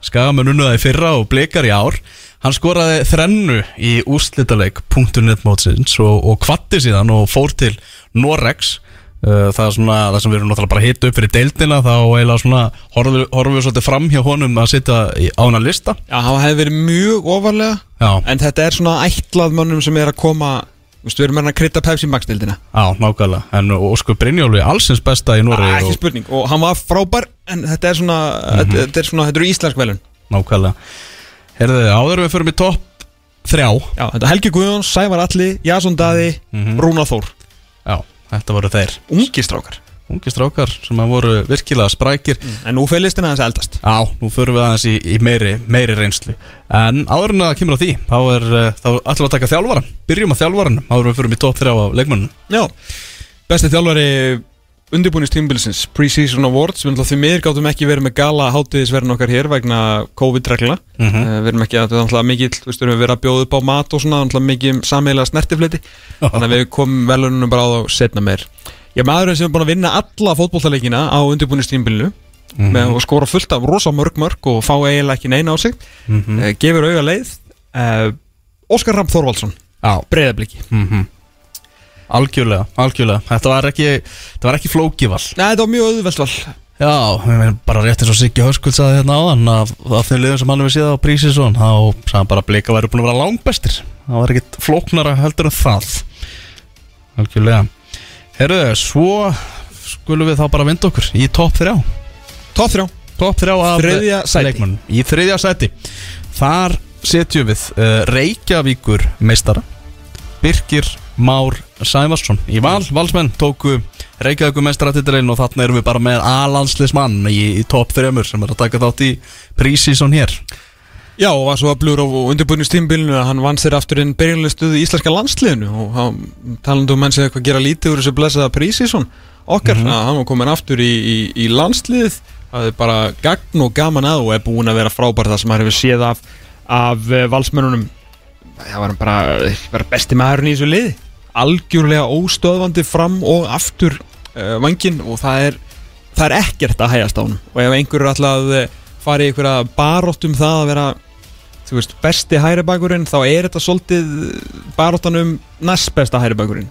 það í fyrra og blikar í ár. Hann skoraði þrennu í úrslitaleik.net mótsins og, og kvatti síðan og fór til Norex Uh, það er svona, það sem við erum náttúrulega bara hitt upp fyrir deildina þá eiginlega svona horfum, horfum við svolítið fram hjá honum að sitja á hana lista.
Já, það hefði verið mjög ofarlega
Já,
en þetta er svona ætlað mönnum sem er að koma Þú veist, við erum að krydda Pepsi Max dildina
á, nákvæmlega. En sko Brynjólu allsins besta í Nóri
Ekki
og,
spurning, og hann var frábær en þetta er svona, þetta, þetta er svona, þetta eru íslensk velun
Nákvæmlega. Herðu, áður við förum í topp þrjá.
Já, þetta er Helgi Guðjóns, Sævar Alli, Jason Daði,
Mhm.
Rúna Þór.
Já, þetta voru þeir.
Ungi
Ungi strákar sem að voru virkilega sprækir.
En nú fyrir listina þess eldast.
Já, nú förum við aðeins í, í meiri, meiri reynslu. En áður en að það kemur á því Þá er, ætlum við að taka þjálfaran Byrjum á þjálfaran, áður en við topp 3 af leikmönnum
Já, besti þjálfari undirbúinistímbilsins Pre-Season Awards. Við ætlum því miður gáttum ekki verið með gala hátíðisverðin okkar hér vegna COVID-regluna mm
Mhm.
Við erum ekki að, við ætlum mikið, við erum verið að bjóða upp á mat og svona ætlum mikið sameiginlega snertifliti Þannig að við komum velunum bara á þá setna meir Já, maðurinn sem er búin að vinna alla fótbolltaleikina á undirbúinistímbilinu
Mhm.
með að skora fullt af rosa mörg mörg og fá eiginlega ekki neina á sig. Mm gefur auga leið. Uh, Óskar Ramm Þorvaldsson,
Já,
breyðabliki
mm algjörlega, algjörlega. Þetta var ekki, ekki flókival
Nei, þetta var mjög auðvelt val.
Já, bara rétt eins og Siggi Höskull sagði hérna áðan að af þeim liðum sem hann hefur séð á Prísisson þá sagði hann bara að blika væri búin að vera langbestir. Það var ekkit flóknara heldur en það. Algjörlega Herru, svo skulum við þá bara vinda okkur í topp 3
Top 3
topp 3 af
Þriðja sæti.
leikmönnum. í þriðja sæti. Þar setjum við uh, Reykjavíkur meistara Birgir Már Sævarsson. Í val, valsmenn tóku Reykjavíkur meistaratitilinn og þarna erum við bara með alanslismann í, í topp 3 sem er að taka þátt í prísísson hér
Já, og var svo að blúra á undirbúinistímbilinu að hann vann sér aftur inn byrjunlestuð í íslenska landsliðinu. Og hann talandi um menn sem eitthvað gera lítið úr þessu blessaða prísísson okkar, að hann var komin aftur í, í, í landsliðið. Það er bara gagn og gaman að og er búin að vera frábært það sem hann hefur séð af, af uh, valsmönunum það var hann bara, bara besti maðurinn í þessu liði. Algjörlega óstöðvandi fram og aftur uh, vangin og það er það er ekkert að hægast á hann og ef einhver er alltaf að eh, fara í einhverja barótt um það að vera þú veist, besti hæri bakurinn þá er þetta svolítið baróttan um næst besta hæri bakurinn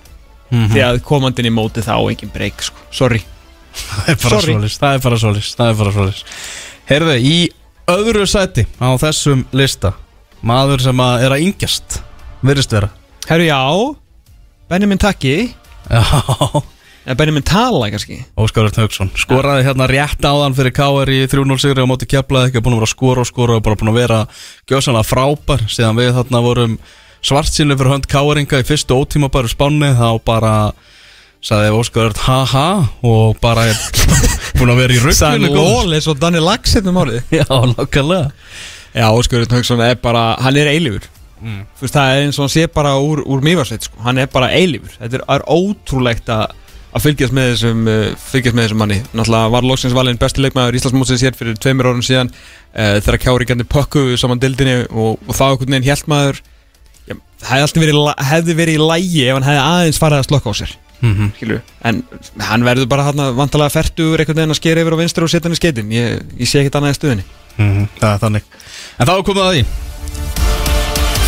Mhm.
því að komandinn í móti þá engin breyk sko. sorry.
Það er bara svolis það er bara svolis það er bara svolis Herðu, í öðru sæti á þessum lista maður sem að er að yngjast virðist vera.
Herru já, Benjamin Taki.
Já,
Benjamin Tala kannski?
Óskar Örn Haugsson skoraði hérna rétt áðan fyrir KR í 3-0 sigri á móti keflaði ekki búin að vera að skora og skora og bara búin að vera gjössanlega frábær. Síðan við þarna vorum svartsýnlu fyrir hönd KR-inga í fyrstu ótímabæru spánni þá bara sagði Óskar Örn ha-ha og bara er búin að vera í rugglinu góður.
lól eins og Danni Laxett um árið.
Já, nákvæmlega.
Já, Óskur Hauksson er bara, hann er eilífur. Mm. Fyrst, það er eins og hann sé bara úr, úr mývarsveit sko. hann er bara eilífur. Þetta er, er ótrúlegt að að fylgjast með þessum uh, fylgjast með þessum manni. Náttúrulega var loksins valinn besti leikmaður Íslandsmótsins hér fyrir tveimur árum síðan uh, þegar kjárikandi pökkuðu saman dildinni og, og þá einhvern veginn hjælt maður já, það hefði alltaf verið, hefði verið í lægi ef hann hefði aðeins farið að slokka á sér.
Mhm.
Skilu. en hann verður bara hann vantalega fertur einhvern veginn að skera yfir á vinstur og setja hann í skeitin ég, ég sé ekkert annað í stuðinni
Mhm, Það er þannig. En þá er komið að því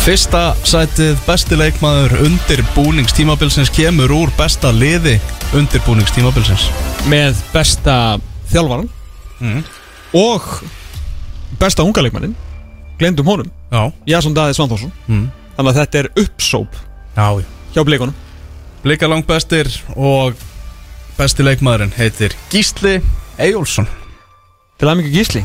Fyrsta sætið besti leikmaður undir búningstímabilsins kemur úr besta liði undir búningstímabilsins.
Með besta þjálfaran
Mhm.
og besta unga leikmannin glemdum honum,
Já.
Jason Daði Svanþórsson.
Mm.
þannig að þetta er uppsóp
Já
hjá bleikunum
Blika langt bestir og besti leikmaðurinn heitir Gísli Eyjólfsson.
Til að mikið gísli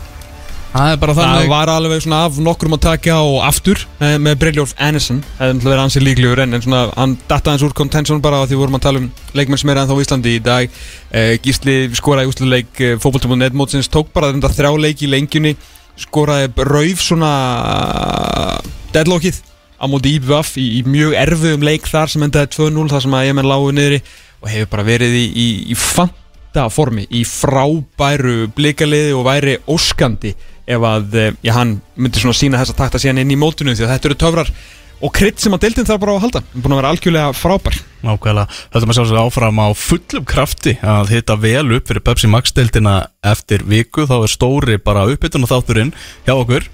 Það er bara
það
þannig.
var alveg svona af nokkrum að taka og aftur eh, með Brynjólf Anderson hefði náttúrulega verið ansið líklegur en, en svona hann datta hans úr contention bara því vorum að tala um leikmenn sem er ennþá á Íslandi í dag. Eh, Gísli skoraði úsluleik eh, fótboltum.net mótsins tók bara þetta þrjá leik í lengjunni skoraði rauf svona deadlockið á móti IBVF í, í mjög erfiðum leik þar sem endaði 2-0 þar sem að ég menn lágu niðri og hefur bara verið í, í, í fanta formi í frábæru blikaliði og væri óskandi ef að eh, já, hann myndi svona sína þessa takta síðan inn í mótinu því að þetta eru töfrar og krydd sem að deildin þarf bara að halda. Hann er búin að vera algjörlega frábær.
Nákvæmlega, þetta maður sjálfsög áfram á fullum krafti að hitta vel upp fyrir Pepsi Max deildina eftir viku. Þá er stóri bara uppbytun og þátturinn hjá okkur.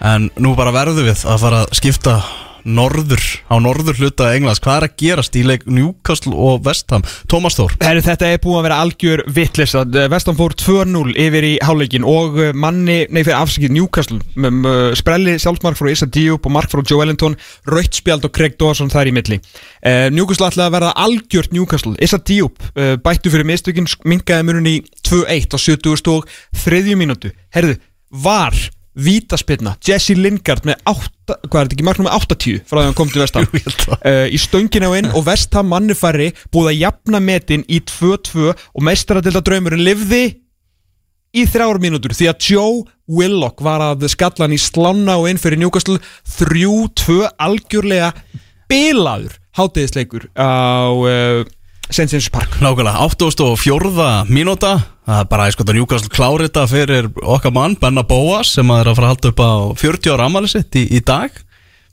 En nú bara verðum við að fara að skipta norður, á norður hluta Englands, hvað er að gerast í leik Newcastle og Vestham, Tómas Þór.
Herri, þetta er búin að vera algjör vitlis Vestan fór 2-0 yfir í hálfleikin og eh, manni, nei fyrir afsakið Newcastle sprelli sjálfsmark frá Issa Diop og mark frá Joe Ellington rautt spjald og Craig Dawson þar í milli. Uh, Newcastle ætlaði að verða algjört Newcastle. Issa Diop uh, bættu fyrir mistökin mingaði munun í 2-1 á 70 og þriðju mínútu. Herðu, var vítaspilna, Jesse Lingard með 8, hvað er þetta ekki, marknum með 80 frá því að hann kom til Vestham uh, í stöngin á inn og Vestham mannufæri búið að jafna metin í 2-2 og meistaradilda draumurinn livði í þrjár mínútur því að Joe Willock var að skalla hann í slána og inn fyrir Newcastle 3-2 algjörlega bilaður hátegisleikur á uh, James Park
Nákvæmlega, 84. mínúta Það er bara, ég sko, það njúkast klárita fyrir okkar mann, Benna Bóas sem er að fara að halda upp á 40 ára ammali sitt í, í dag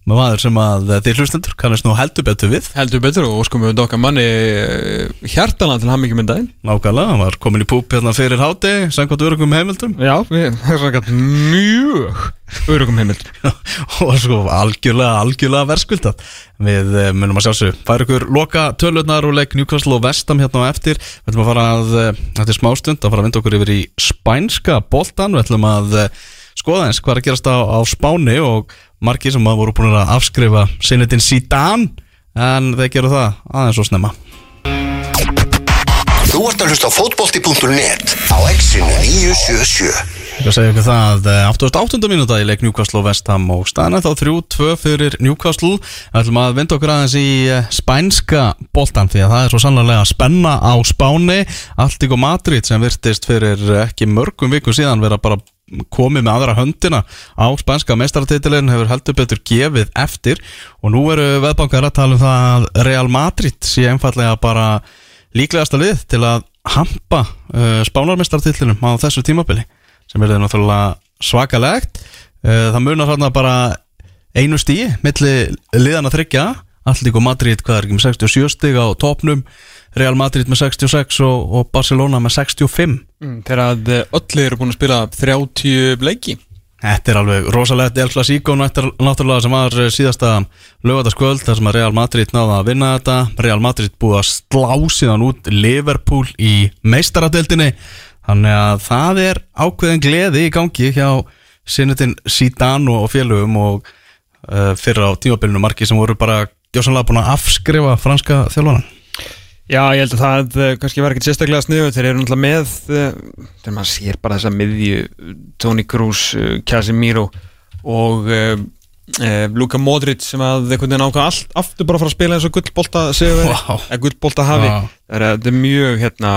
maður sem að þið hlustendur kannast nú heldur betur við.
Heldur betur og óskum við okkar manni uh, hjartalega til hann mikið myndaðinn
Nákvæmlega, hann var komin í púp hérna fyrir háti samkvæmt örugum heimildum.
Já, við erum sagt mjög örugum heimild
og sko algjörlega, algjörlega verðskuldat við eh, munum að sjálfsög færa ykkur loka tölurnar og leik Newcastle og Vestam hérna á eftir. Við ætlum að fara að, eh, þetta er smástund að fara að vinda okkur yfir í spænska boltan við ætlum að eh, skoða eins hvað er að gerast á, á Spáni og margir sem að voru búin að afskrifa sinnitin Zidane en þeir gera það aðeins og snemma.
Þú ert að hlusta á fótbolti.net á exinu 977
Ég segja ykkur það eh, 88. mínúta í leik Newcastle og Vestham og staðan þá 3-2 fyrir Newcastle. Við ætlum að vinda okkur aðeins í eh, spænska boltan því að það er svo sannlega spenna á Spáni. Alltíko Madrid sem virtist fyrir ekki mörgum vikum síðan vera bara komið með aðra höndina á spænska meistaratitilin hefur heldur betur gefið eftir. Og nú eru veðbankar að tala um það að Real Madrid sé einfallega bara líklegasta lið til að hampa uh, spánarmeistaratilinum á þessu tímabili sem er náttúrulega svakalegt. Uh, það munar hérna bara einu stíi milli liðana þryggja Alltík og Madrid, hvað er ekki með 67 stíg á topnum Real Madrid með 66 og, og Barcelona með 65
mm, Þegar að eh, öll eru búin að spila 30 leiki.
Þetta er alveg rosalegt. El Clasico náttúrulega sem var eh, síðasta lögataskvöld þar sem að Real Madrid náða að vinna þetta. Real Madrid búið að slá síðan út Liverpool í meistaradeildinni. Þannig að það er ákveðin gleði í gangi hjá sinnetin Zidane og félögum og uh, fyrir á tímabilinu marki sem voru bara gjósanlega búin að afskrifa franska þjálfanan
Já, ég held að það eh, kannski var ekkert sérstaklega sniðu þeir eru náttúrulega með eh, þegar maður sér bara þessa miðju Toni Kroos, eh, Casemiro og uh, uh, Luka Modric sem að einhvern veginn ákvað allt aftur bara að fara að spila eins og gullbolta séu
Vá.
eða gullbolta hafi.
Já.
það er, þetta er mjög hérna,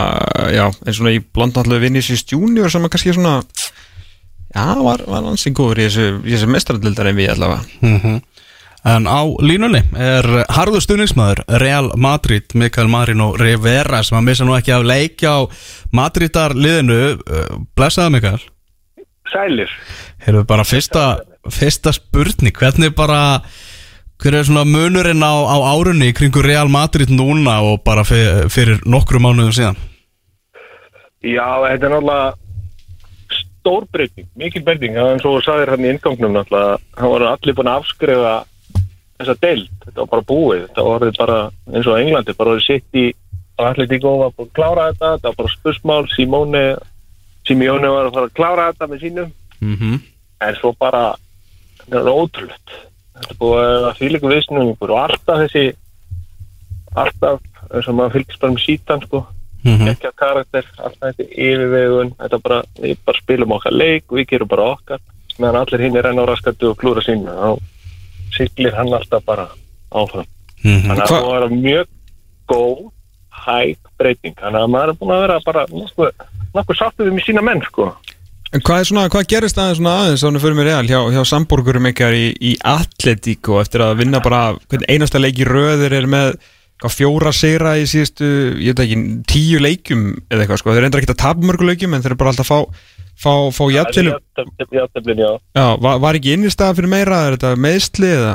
já, eins og svona í blandallu Vinicius Junior sem að kannski svona já, var, var ansið góður í þessu, þessu mestradildar en við allavega
En á línunni er harður stuðningsmaður Real Madrid, Mikael Marino Rivera sem að missa nú ekki af leikja á Madridar liðinu Blessaði Mikael
Sælir.
Hefur bara fyrsta, fyrsta spurning. Hvernig bara Hver er svona munurinn á, á árunni kringu Real Madrid núna og bara fyrir, fyrir nokkru mánuðum síðan?
Já, þetta er náttúrulega stór breyting, mikil breyting, og þú sagðir hann í inngangnum náttúrulega, hann var allir búin að afskrifa þessa deild, þetta var bara búið, þetta var bara eins og Englandi, bara verið sitt í og allir tíku var búin að klára þetta, þetta var bara spursmál, Simone, Simeone var að fara að klára þetta með sínum,
mm -hmm.
en svo bara, þetta er ótrúlegt, þetta búið að fylgja viðsnúningur og alltaf þessi, alltaf, eins og maður fylgist bara með sítan, sko,
Mhm.
ekki að karakter, alltaf þetta yfirvegun þetta bara, við bara spilum okkar leik við gerum bara okkar, meðan allir hinn er enn á raskandi og klúra sína þá siglir hann alltaf bara áfram.
Mhm.
þannig að það var mjög góð hæg breyting, þannig að maður er búin að vera bara nokkuð, sáttu við með sína menn sko.
En hvað, svona, hvað gerist aðeins svona aðeins ánum fyrir mig real hjá, hjá samborgurum ykkar í, í atletíku eftir að vinna bara einasta leik í röðir er með fjóra sigra í síðustu, ég veit ekki, tíu leikjum eða eitthvað sko, þeir reyndar ekki að tapa mörgu leikjum en þeir eru bara alltaf að fá, fá, fá jafntölu,
Játtöflin, já
já, var, var ekki innistæða fyrir meira, er þetta meðsli eða?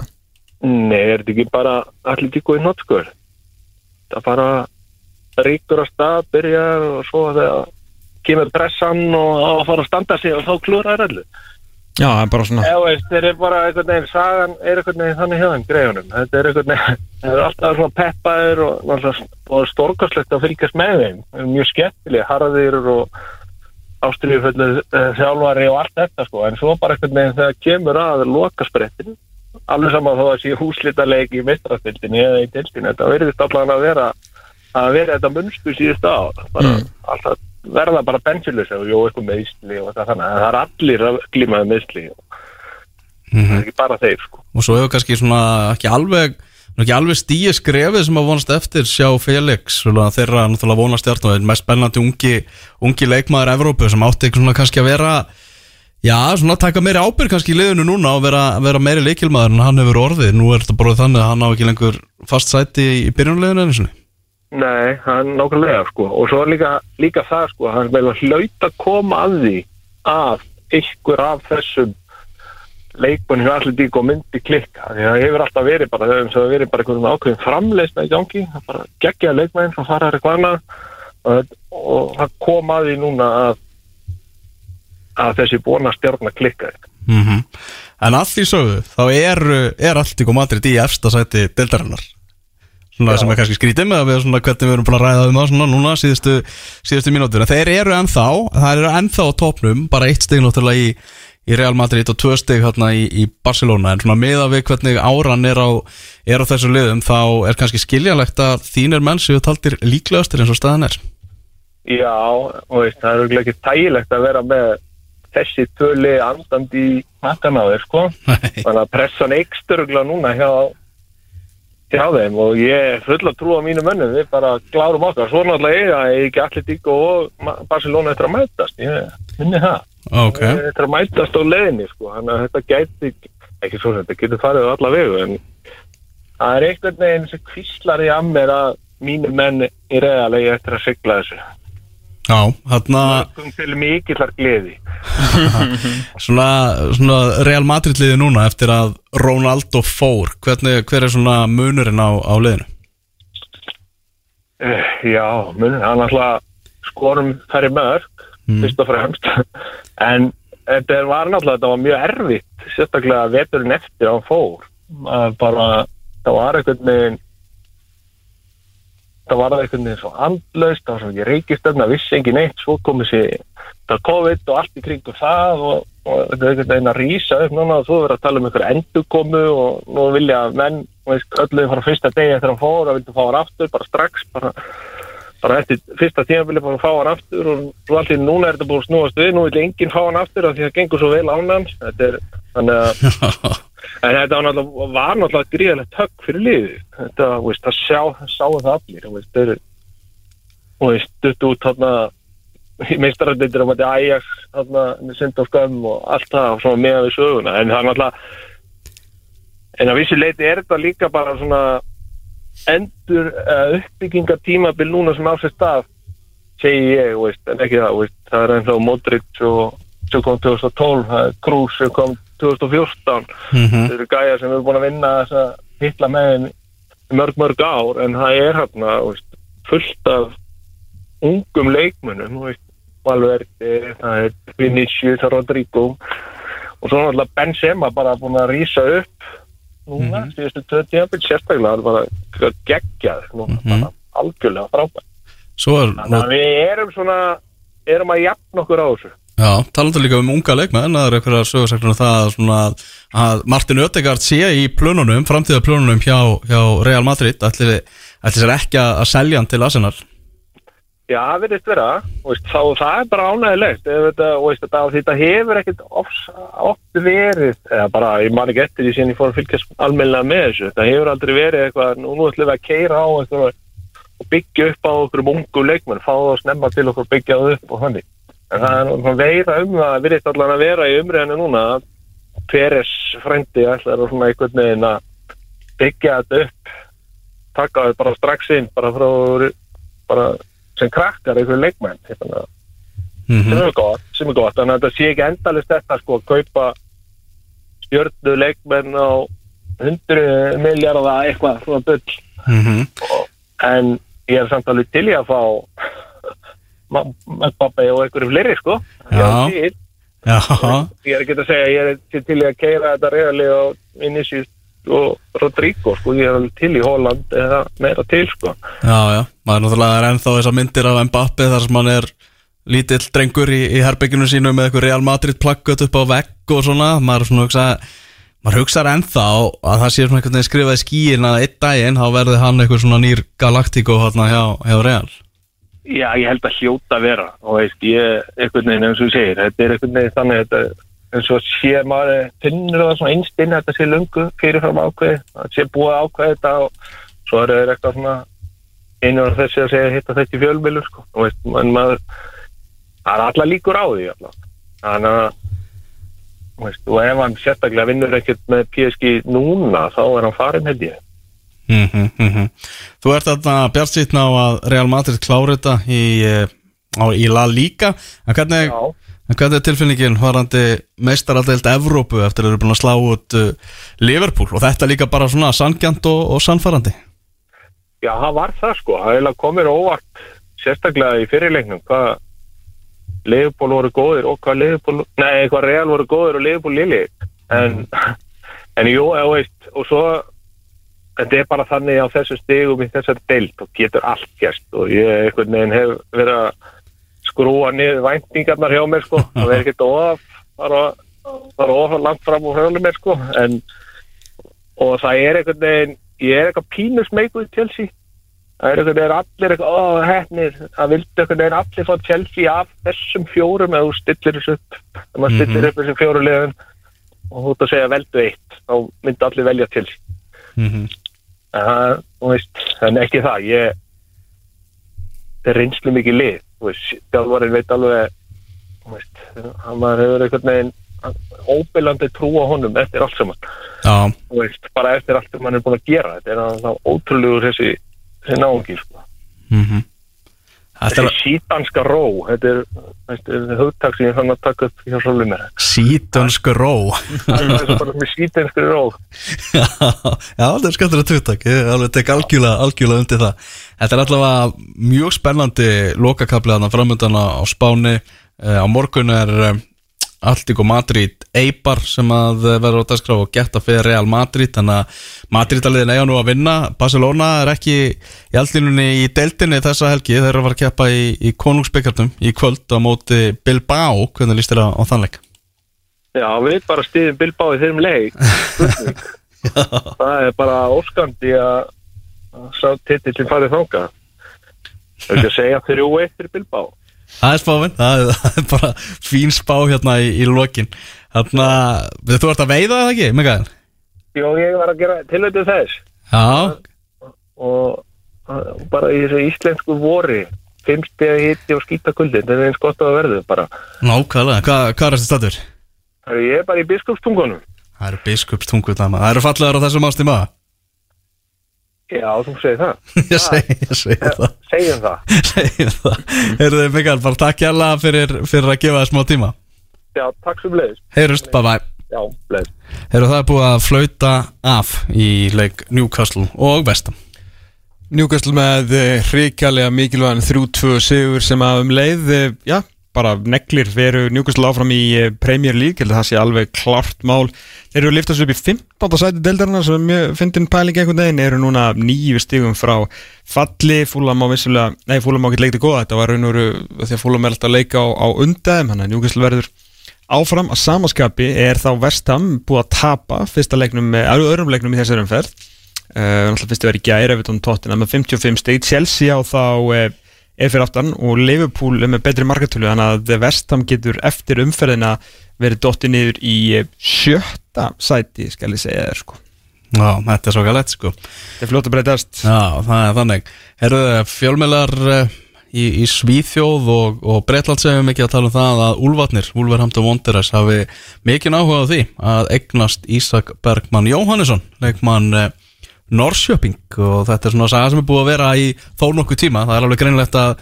Nei, er þetta ekki bara allir tíku í notskur það bara ríkur að stað, byrjar og svo þegar kemur pressan og á að fara að standa sig og þá klúra er allir
Já, það er bara svona,
þeir eru bara einhvern veginn, sagan er einhvern veginn þannig þeim greiðunum. Þetta er einhvern veginn, þeir eru alltaf svona peppaðir og, og stórkastlegt að fylgjast með þeim. Mjög skemmtilega, harðir og ástriðuföldu uh, þjálfari og allt þetta sko. En svo bara einhvern veginn þegar kemur að loka sprettin, alveg saman þó að sé húslitaleik í mistrastildinni eða í dildinni, þetta verðist allan að vera að vera þetta munstur síðust á. Bara
Mm.
alltaf verða bara bensilus og jú, eitthvað meðsli og það þannig, en það er allir að glímaði meðsli og það er ekki bara þeir, sko.
Og svo hefur kannski svona ekki alveg ekki alveg stíi skrefið sem að vonast eftir sjá Felix, þeirra náttúrulega vonast stjárn og einn mest spennandi ungi, ungi leikmaður Evrópu sem átti svona kannski að vera já, svona taka meiri ábyrg kannski í liðinu núna og vera, vera meiri leikilmaður en hann hefur orðið, nú er þetta bara þannig að hann á ekki lengur fast sæti í, byrjunleginu einu sinni.
Nei, hann nákvæmlega sko. Og svo líka, líka það sko hann hlaut að koma að því að ykkur af þessum leikmenn hjá allir dík og myndi klikka. Því að það hefur alltaf verið bara það hefur verið bara einhvern ákveðin framleysna í gangi. Það bara geggja leikmenn sem fara eitthvað annað. Og, og það kom að því núna að að þessi búna stjárna klikka
mm En að því sögðu, þá er, er Alltík og Madrid í efsta sæti deildarinnar. Svona
Já.
sem er kannski skrítið með að við svona hvernig við erum búin að ræða um það svona núna síðustu, síðustu mínútur En þeir eru ennþá, það eru ennþá á topnum bara eitt stig náttúrulega í, í Real Madrid og tvö stig hérna í, í Barcelona en svona meða við hvernig áran er á, er á þessu liðum þá er kannski skiljanlegt að þínir menn séu taldir líklegastir eins og staðan er
Já, og veist, það er ekki tægilegt að vera með þessi töli andandi í þér, sko. Þannig að pressan eikstur núna hjá, hjá þeim og ég er full að trúa mínu mönnum, við bara klárum okkar. Svo náttúrulega eiga, ég ekki allir dík og Barcelona eftir að mætast, ég minni það.
Ok,
Þeir eru eftir að mætast á leiðinni, sko. Þannig að þetta gæti, ekki svo sem þetta getur farið á alla vegu, en það er einhvern veginn sem kvíslar í að mér að mínu menn í reðalegi eftir að sigla þessu.
já, hérna
Mörgum til mikillar gleði.
Svona, svona Real Madrid liði núna eftir að Ronaldo fór hvernig, hver er svona munurinn á, á liðinu?
Uh, já, mun, hann alltaf skorum færri mörg, fyrst og fremst. en þetta var náttúrulega, þetta var mjög erfitt, sérstaklega veturinn eftir að hann fór. Bara, það var einhvern veginn, það var einhvern veginn svo andlaust, það var svo ekki reykistöfna, vissi engin neitt, svo komið sér það COVID og allt í kringum það og, og þetta er einhvern veginn að rísa upp núna og þú verður að tala um einhver endurkomu og nú vilja menn, veist, öllu fara fyrsta degi að hann fór og vildu fá hann aftur bara strax, bara, bara eftir fyrsta tímabili bara fá hann aftur og allir núna er þetta búin snúast við, nú vil enginn fá hann aftur af því að það gengur svo vel án hans þetta er, þannig að En þetta var náttúrulega, gríðalegt högg fyrir liði. Þetta, veist, það sjá, sáu það allir, veist, þeir eru, þú veist, dutt út þarna, meistararnir á mæti Ajax, þarna, með synd og skömm og allt það, og svona meðan við söguna. En það er náttúrulega, en að vissi leiti er þetta líka bara svona endur uh, uppbyggingatímabil núna sem á sér stað, segi ég, veist, en ekki það, veist, það er ennþá Modric og sem kom 2012, það er Krús sem kom 2014
Mm
Þeir eru gæjar sem eru búin að vinna þess að hitla með mörg mörg ár en það er hérna veist, fullt af ungum veist, Valverde, það er Vinicius, Rodrigo og svo náttúrulega Benzema bara búin að rýsa upp núna,
Mhm.
síðustu tvö tímabil sérstaklega, það er bara geggjað núna,
Mhm.
bara algjörlega frábært
Svo er,
þannig að við erum svona erum að jafna okkur á þessu
já, talandi líka um unga leikmenn það er einhverja sögursæknum það að svona, að Martin Ödegard sé í plönunum framtíða plönunum hjá, hjá Real Madrid ætli, ætli sér ekki að að selja hann til Arsenal
Já, það verðist vera, veist, þá það er bara ánægilegt, þetta, veist, þetta, þetta hefur ekkert oft, verið, eða bara, ég man ekki eftir því síðan ég fór að fylgjast almennilega með þessu, þetta hefur aldrei verið eitthvað, nú, nú ætlum við að keira á eitthvað og byggja upp á okkur ungu leikmenn, fá það að snemma til okkur og byggja það upp og þannig. En það er veira um það, virðist allan að vera í umræðinu núna, Peres frendi ætlar að svona einhvern veginn að byggja þetta upp, taka þetta bara strax inn, bara frá, bara sem krakkar einhverju leikmenn
mm
sem er gott, sem er gott þannig að þetta sé ekki endalist þetta sko að kaupa stjörnu leikmenn á hundru miljardar eitthvað svona bull
-hmm.
en ég er samt alveg til í að fá Mbappe og einhverju fleiri sko
Já.
Ég.
Já,
ég er ekki að segja ég er til í að keira þetta reyðalið á Vinicius og Rodrigo sko, ég er alveg til í Holland eða meira til sko.
Já, já maður náttúrulega er ennþá þessar myndir af Mbappe þar sem hann er lítill drengur í, í herbygginu sínu með eitthvað Real Madrid plakkut upp á vegg og svona. Maður er svona hugsa maður hugsaður ennþá að það sé svona einhvern veginn skrifað í skíin að einn daginn þá verði hann eitthvað svona nýr Galactico hérna hjá, hjá Real.
Já, ég held að hljóta að vera. Og veist, ég, einhvern veginn eins og þú segir þetta er einhvern veginn þannig að eins og sé maður finnur það svona einstinn að þetta sé lungu fyrirfram ákveði að sé búið ákveði þetta og svo er það eitthvað svona einu af þessi að segja hitta þetta í fjölmilur sko, veist, maður það er alla líkur á því allavega. þannig að veist, og ef hann sérstaklega vinnur ekkert með PSG núna þá er hann farin held ég
mm -hmm, Þú ert þarna bjart sýtna á að Real Madrid klári þetta í, eh, á, í La Liga en hvernig,
Já.
En hvernig er tilfinningin varandi meistaraldeild Evrópu eftir að þeir eru búin að slá út uh, Liverpool? Og þetta líka bara svona sangjant og, og sannfarandi
Já, það var það sko, það komið óvart sérstaklega í fyrirleiknum hvað Leifból voru góðir og hvað Leifból, nei, hvað Real voru góðir og Leifból lili. En, en jú, eða veist og svo, þetta er bara þannig á þessu stigum í þessari deild og getur allt gerst. Og ég einhvern veginn hef verið að skrúa niður væntingarnar hjá mér sko, það verður ekkert of fara, fara of langt fram úr höfnum mér sko, en og það er einhvern veginn ég er eitthvað pínus meikuð Chelsea. Það er einhvern veginn allir eitthvað, ó, hefnir það vildi einhvern veginn allir fá Chelsea af þessum fjórum eða þú stillir þessu upp. Ef maður stillir upp þessum fjóru liðum. Og þú ert að segja veldu eitt þá myndi allir velja Chelsea.
Mm -hmm.
það, þú veist, en ekki það. Ég það er reynslu mikið lið þjálfarinn veit alveg veist, hann maður hefur einhvern veginn óbyrlandi trú á honum eftir allt saman. Þú veist, bara eftir allt sem hann er búin að gera. Þetta er hann þá ótrúlegur þessi, þessi náungi sko.
mm Þetta er
sítanska ró þetta er, hugtak sem ég fann að taka upp hjá svolum mér
sítönsk ró.
Það er bara með sítanskri ró.
Já, það er skemmtilega tuttak Ég alveg tek algjörlega, undir það. Þetta er allavega mjög spennandi lokakablið þarna framöndan á Spáni. Eh, Á morgun er eh, Alltíko Madrid Eibar sem að eh, verður á dagskrá og geta fyrir Real Madrid. Þannig að Madrid-aliðin eiga nú að vinna. Barcelona er ekki í allínunni í deildinni þessa helgi. Þeir eru að fara að keppa í, í konungsbyggartum í kvöld á móti Bilbao. Hvernig líst þér á, þannleik?
já, við bara stiðum Bilbao í þeim leik. Það er bara óskandi að sá titillin farið þanga þau ekki að segja þrjú eitt fyrir Bilbao
Það er spáfinn, það er, það bara fín spá hérna í, í lokin. Þannig að þú ert að veiða það ekki, Mikael?
Jó, ég var að gera tilvætið þess.
Já,
og uh, bara í þessu íslensku vori fimmstega hitti og skýta kuldin þetta er eins gott að það verður bara.
Nákvæmlega, Hva, hvað er þetta statur?
Það er ég er bara í biskupstungunum.
Það eru biskupstungur það Það eru fallegar á þessum ástíma
Já, þú segir það.
Ég segi, ég segi það.
Segjum það.
Segjum það. Heyrðu þið Mikael, bara takk hjá fyrir, fyrir að gefa það smá tíma.
Já, takk sem leiðis
Heyrust, bye bye
Já, leiðis
Heyrðu það er búið að flauta af í leik Newcastle og Vestam
Newcastle með hrikalega mikilvægan 3-2 sigur sem að um leið, eh, já, bara neglir veru Newcastle áfram í eh, Premier League, held að það sé alveg klart mál. Þeir eru að liftast upp í 15. sæti deildarinn sem mjög fyndin pæling einhvern veginn, eru núna nýju stigum frá falli, fúlam á vissulega, nei fúlam á ekki leikti góða, þetta var raun og veru því að fúlam er alltaf að leika á, á undæðum, hann að Newcastle verður áfram að samaskapi er þá Vestham búið að tapa fyrsta leiknum, eða öðrum leiknum í þessari umferð Uh, náttúrulega fyrst að vera í gæri Everton Tottenham með 55 stig Chelsea á þá uh, er fyrir aftan og Liverpool er með betri markatölu þannig að Vestham getur eftir umferðina verið dotti niður í uh, sjötta sæti skal ég segja þér sko.
Já, þetta er svo gælætt sko.
Þetta er fljótt að breytast.
Já, það er þannig. Herðu, fjölmjölar í, í Svíþjóð og, og Breitland segjum mikið að tala um það að Úlfarnir, Úlfarhamta Wanderers hafi mikið áhuga á því að eignast Ísak Bergmann Jóhannesson leikmann uh, Norrköping og þetta er svona saga sem er búið að vera í þó nokkuð tíma, það er alveg greinlegt að,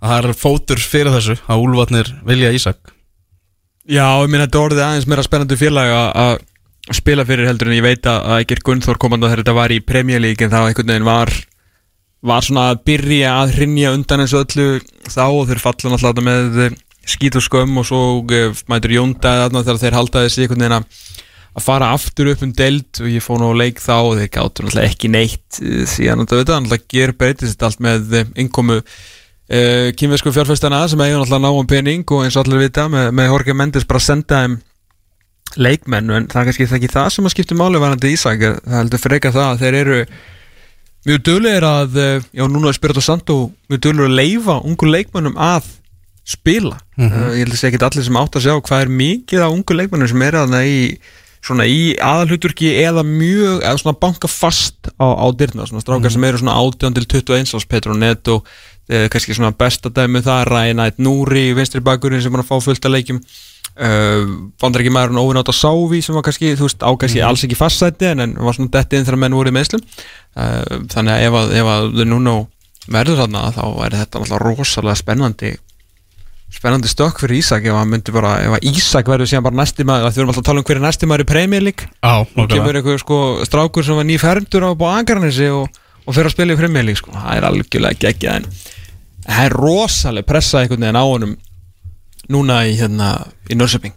að það er fótur fyrir þessu að Úlfarnir vilja Ísak.
Já, ég minna þetta orðið aðeins meira spennandi félag að- spila fyrir heldur en ég veit að Egert Gunnþór komandi þegar þetta var í en þá einhvern veginn var var svona að byrja að hrinja undan eins og öllu þá og þeir falla náttúrulega með skít og skömm og svo eh, mætur Jónda þegar þeir halda þessi einhvern veginn að að fara aftur upp um deild og ég fór nú á leik þá og þeir gáttu náttúrulega ekki neitt eh, síðan þetta auðvitað, náttúrulega ger breytist allt með eh, innkomu uh, kynvesku fjárfæstana sem eiga náttúrulega ná um pening og eins og allir vita með, með Jorge Mendes bara senda þeim leikmenn en það er kannski ekki það sem að skipta máli varandi Ísak, það heldur freka það að þeir eru mjög duglegir að eh, já, núna er Spirito Santo mjög duglegir að leifa ungu leikmönnum að spila. Uh, ég held að segja ekki allir sem átt að sjá hvað er mikið af ungu leikmönnum sem er aðna í svona í aðalhuturki eða mjög, eða svona banka fast á, á dyrna, svona strákar sem eru svona 18 til 21 ás Petro Neto eh, kannski svona besta dæmi um það Rænætt Núri, vinstri bakurinn sem er að fá fullt að leikjum. Uh, vandar ekki maður óvinn átt að Sávi sem var kannski, þú veist, á kannski alls ekki fastsæti en, en var svona detti inn þegar menn voru í meðslum uh, þannig að ef að, ef að þau núna verður þarna þá er þetta alltaf rosalega spennandi spennandi stökk fyrir Ísak ef hann myndi bara, ef Ísak verður síðan bara næsti maður, við erum alltaf að tala um hver er næsti maður í Premier League.
Já,
og kemur einhver sko strákur sem var nýfermdur á Agarnesi og, og fyrir að spila í Premier League sko, það er algjörlega geggjað en það er rosalega pressa einhvern veginn á honum núna í hérna í Norrköping.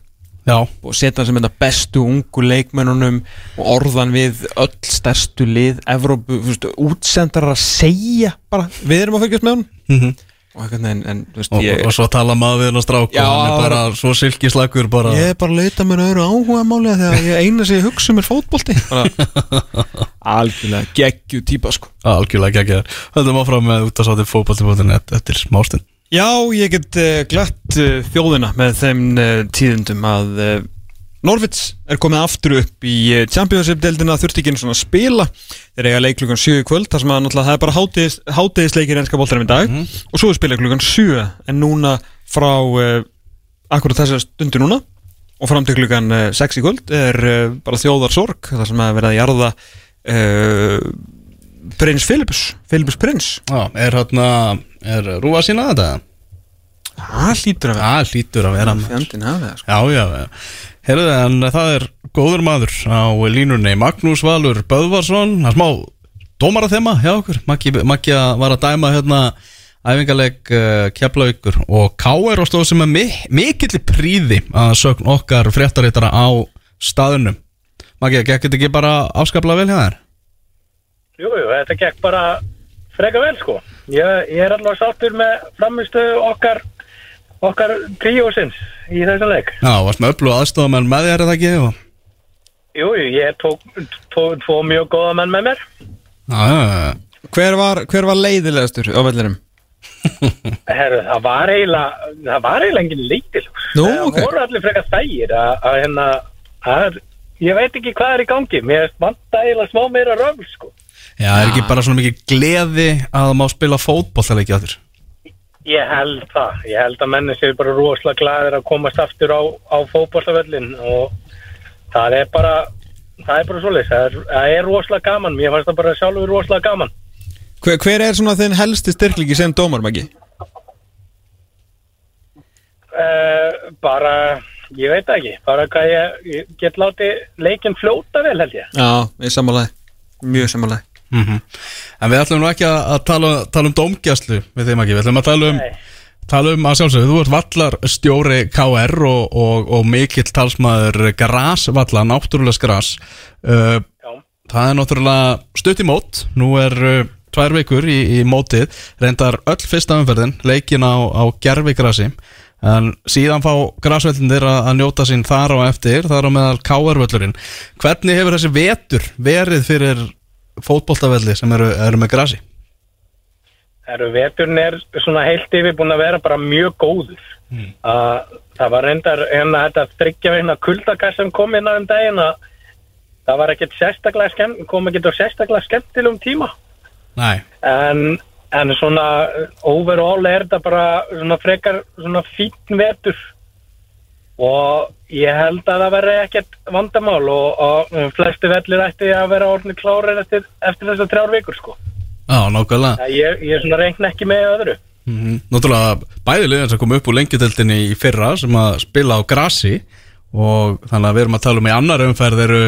Og setja hann sem þetta bestu ungu leikmennunum og orðan við öll stærstu lið Evrópu, þú veist, útsendar að segja bara, við erum að fylgjast með honum.
Mhm.
og en þú veist,
og,
ég,
og svo tala maður við hennar strák
Já,
og hann er bara svo silkislagur bara
ég er bara að leita mér öðru áhuga máli þegar ég eina sem ég hugsa um er fótbolti. Bara, algjörlega geggju típa sko.
Algjörlega geggjaður. Höldum áfram með út að sátti fótbolti.net eftir smástund.
Já, ég get uh, glatt uh, þjóðina með þeim uh, tíðundum að uh, Norvits er komið aftur upp í uh, Championship-deildina, þurfti ekki einu svona að spila. Þeir eiga leik klukkan 7 í kvöld þar sem að náttúrulega það er bara hátegis, hátegisleikir enska bóltarum í dag. Og svo er spila klukkan 7 en núna frá uh, akkurat þessar stundu núna og fram til klukkan uh, 6 í kvöld er uh, bara þjóðarsorg þar sem að verða að jarða uh, prins Filipus Filipus prins.
Já, er hérna, er Rúa sína þetta?
Það hlýtur að vera.
Það hlýtur að vera maður.
Fjandinn hafi það sko.
Já, já, já Herðu, en það er góður maður á línunni Magnús Valur Böðvarsson Það er smá dómara þema hjá okkur Maggi, að var að dæma hérna æfingaleg uh, keflaugur og K.R. og stóð sem er mi mikill príði að sögn okkar fréttaritara á staðunum Maggi, gekk þetta ekki bara afskaplega vel hjá þér?
Jú, jú, þetta gekk bara freka vel sko. Ég, ég er allavega sáttur með framistu okkar, okkar tríósins í þessum leik.
Já, varst með öllu aðstofamenn með þér eða ekki? Og...
Jú, ég tók tók tvo mjög góða menn með mér.
Já, já, já
Hver var, hver var leiðilegastur á vellinum?
Herru, það var eiginlega, það var eiginlega engin leitil.
Nú,
það
ok.
voru allir freka þægir að, að hérna, að, ég veit ekki hvað er í gangi. Mér vanta eiginlega smá meira röfl sko.
Já, er ekki bara svona mikið gleði að það má spila fótbollaleiki að þér?
Ég held það. Ég held að menni séu bara rosalega glæðir að komast aftur á, á fótbollavöllin og það er bara, það er bara svoleiðis. Það er, það er rosalega gaman. Mér fannst það bara sjálfur rosalega gaman.
Hver, hver er svona þinn helsti styrklingi sem dómar, Maggi?
Uh, bara, ég veit ekki. Bara hvað ég, ég get látið leikinn fljóta vel held ég.
Já, ég samanlega Mjög samanlega
Mm En við ætlum nú ekki að, tala, tala um dómgjastlu við þeim ekki, við ætlum að tala um
Nei.
tala um að sjálfsögðu, þú ert vallarstjóri KR og, og, og mikill talsmaður grasvalla, náttúrulegs gras. Uh, það er náttúrulega stutt í mót. Nú er uh, tvær vikur í, í mótið. Reyndar öll fyrsta umferðin leikin á, á gerfigrasi en síðan fá grasvellindir að, njóta sín þar á eftir, þar á meðal KR-völlurinn hvernig hefur þessi vetur verið fyrir fótboltavelli sem eru, eru með grasi?
Herru, veturinn er svona heilt yfir búin að vera bara mjög góður. Uh, það var reyndar hérna þetta þryggja veina kuldakast sem kom inn á um daginn að það var ekkert sérstaklega skemmt, kom ekkert á sérstaklega skemmtilegum tíma.
Nei
En, en svona overall er þetta bara svona frekar svona fín vetur og ég held að það verði ekkert vandamál og, og um, flesti vellir ætti að vera orðinu klárir eftir, eftir þessar þrjár vikur sko.
Já, nákvæmlega
Ég, ég reikna ekki með öðru.
mm Náttúrulega bæði liðin sem kom upp úr lengjudeldinni í fyrra sem að spila á grasi og þannig að við erum að tala um í annar umferð eru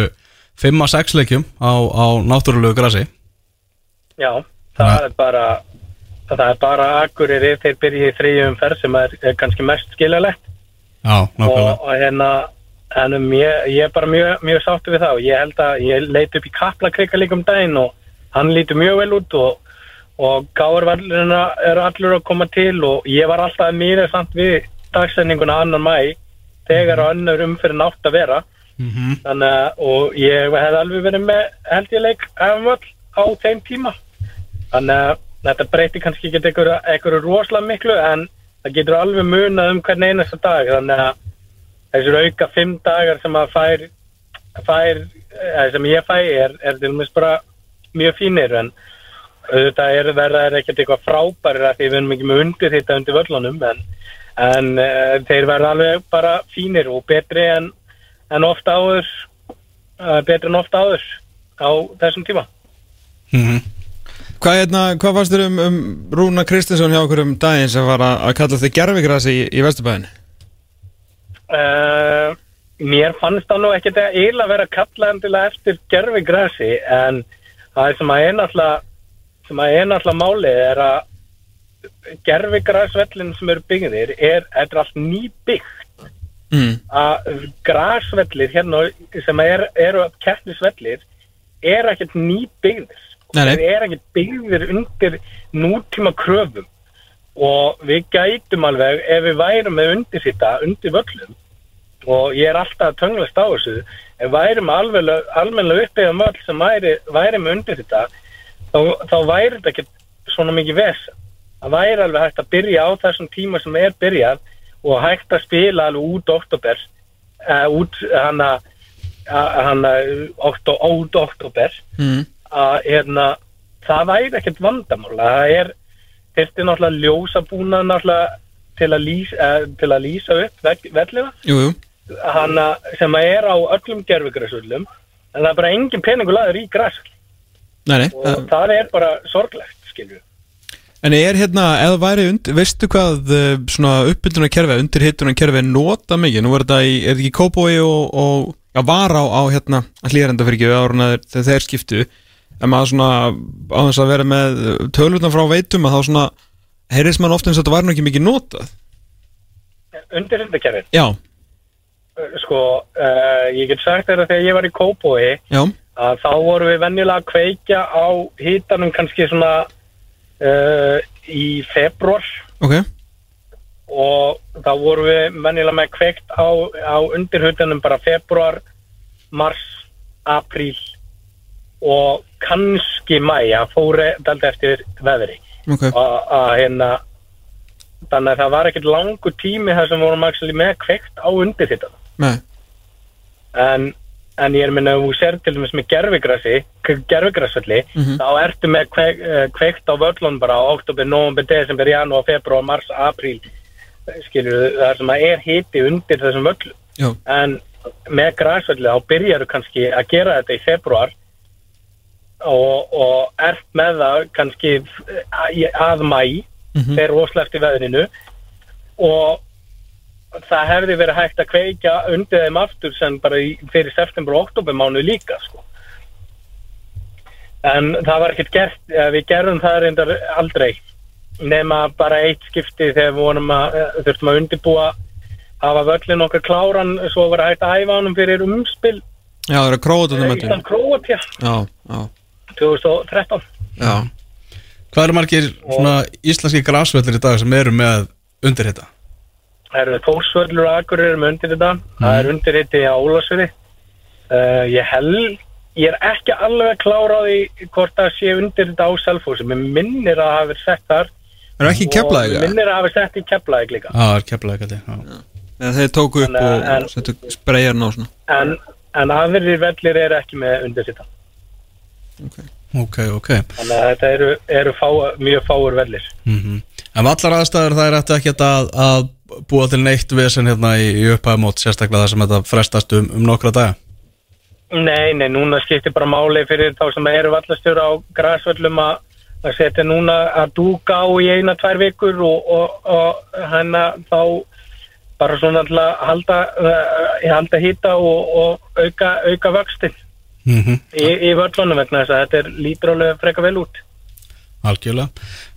5-6 leikjum á, á náttúrulegu grasi
Já, það
Ja.
er bara það er bara akkurir þeir byrja í þrýjum ferð sem er, er kannski mest skiljalegt
Já,
og,
nákvæmlega.
Og hérna um, ég, ég er bara mjög, mjög sáttu við það og ég held að ég leit upp í kaplakrika líka um daginn og hann lítur mjög vel út og, og gáarvallurina er allur að koma til og ég var alltaf mýrið samt við dagsendinguna annan mæ þegar á önnur umfyrir nátt að vera.
Mhm.
þannig að og ég hef alveg verið með held ég leik á þeim tíma. Þannig að þetta breytir kannski ekki einhverju rosalega miklu en það getur alveg munað um hvern einasta dag þannig að þessir auka fimm dagar sem að fær, fær eða sem ég fæ er, er til dæmis bara mjög fínir en auðvitað er verða er ekkert eitthvað frábærir að því við erum ekki með undir þetta undir völlunum en, en uh, þeir verða alveg bara fínir og betri en, en oft áður uh, betri en oft áður á þessum tíma
Hvað, hérna, hvað fannst þér um, um Rúna Kristinsson hjá okkur um daginn sem var að, að kalla þig gerfigrasi í, í Vesturbæðin?
Uh, mér fannst það nú ekkert að eiginlega vera að kalla endilega eftir gerfi grasi en það sem að náttúrulega sem að náttúrulega málið er að gerfi grasvellin sem eru byggðir er, er allt nýbyggt
Mm.
að grasvellir hérna sem er, eru keppnisvellir er ekkert
nei.
Þeir er ekkert byggðir undir nútíma kröfum og við gætum alveg ef við værum með undir þetta undir völlum og ég er alltaf að tönglast á þessu ef værum alveg almennilega uppið um völl sem væri, væri með undir þetta þá, þá væri þetta ekki svona mikið vesen. Það væri alveg hægt að byrja á þessum tíma sem er byrjað og hægt að spila alveg út oktober uh, út hana hana okto, út oktober
Mm.
Að hérna, það væri ekkert vandamál það er þetta náttúrulega ljósa búna náttúrulega til að lýsa, uh, til að lýsa upp
jú.
hana, sem er á öllum gerfugræsullum en það er bara engin peningur laður í græs
Nei, nei.
og það er bara sorglegt skilju
En er hérna, eða væri undir, veistu hvað uh, svona uppbyldunar kerfi, undir hittunar kerfi nota mikið? Nú er þetta í, er þetta ekki Kópói og, og já, var á, á hérna, hlýrenda fyrir ekki þegar þeir skiptu en maður svona, á þess að vera með tölvutna frá veitum að þá svona heyrðis mann ofta eins og þetta var nú ekki mikið notað.
Undir hundakerfin
Já,
sko, uh, ég get sagt að þegar ég var í Kópói
já,
að þá vorum við venjulega að kveikja á hítanum kannski svona uh, í februar
ok.
Og þá vorum við venjulega með kveikt á, á undirhutunum bara februar, mars, apríl og kannski mæ að fóri daldi eftir veðri.
Ok,
og að hérna þannig að það var ekkert langur tími þar sem vorum með kveikt á undirhutunum
með,
en, en ég er minna þú sér til dæmis með gerfigrassi gerfigrassvelli,
Mhm.
þá ertu með kveik, eh, kveikt á völlun bara oktober, november, desember, janúar, februar, mars, apríl skilur það sem að er hiti undir þessum völlum.
Já,
en með græsvelli þá byrjar kannski að gera þetta í februar og, og ert með það kannski að, að mæ
Mhm.
þegar rosleft í veðrinu. Og það hefði verið hægt að kveikja undir þeim aftur sem bara fyrir september og oktober mánu líka sko. en það var ekkert gert eh, við gerðum það reyndar aldrei. Nema bara eitt skipti þegar við vorum að, eh, þurftum að undirbúa hafa völlin okkar kláran svo var hægt að æfa honum fyrir umspil.
Já, það er að króa þetta mötun
Ísland Króatja
Já, já,
2013
já
Hvað eru margir svona íslenski grasvellir í dag sem eru með undir þetta?
Það eru Þórsvöllur og Akureyri með undir þetta. Það er undir þetta í Álasvöði. Uh, ég held, ég er ekki alveg klára á því hvort það sé undir þetta á Selfossi. Mér minnir að hafa verið sett þar.
Er ekki keflaðið?
Mér minnir að hafa sett í keflaðið líka.
Já, það er keflaði kalli já.
Eða þeir tóku upp
en-
og settu spreyjarn á svona
En, en aðrir vellir eru ekki með undir þetta.
Ok, ok
Þannig að þetta eru, eru fá, mjög fáur vellir.
mm En vallar aðstæður það er eftir ekki að, að búa til neitt vesen hérna í, í upphæðumót sérstaklega það sem þetta frestast um, um nokkra daga?
Nei, nei, núna skiptir bara máli fyrir þá sem eru vallastjóra á græsvöllum að að setja núna að dúka á í eina, tvær vikur og, og, og hana þá bara svona að halda, uh, halda hýta og, og auka, auka vöxtin
mm -hmm.
í, í völlunum vegna þess að þetta er lítur alveg freka vel út.
Algjörlega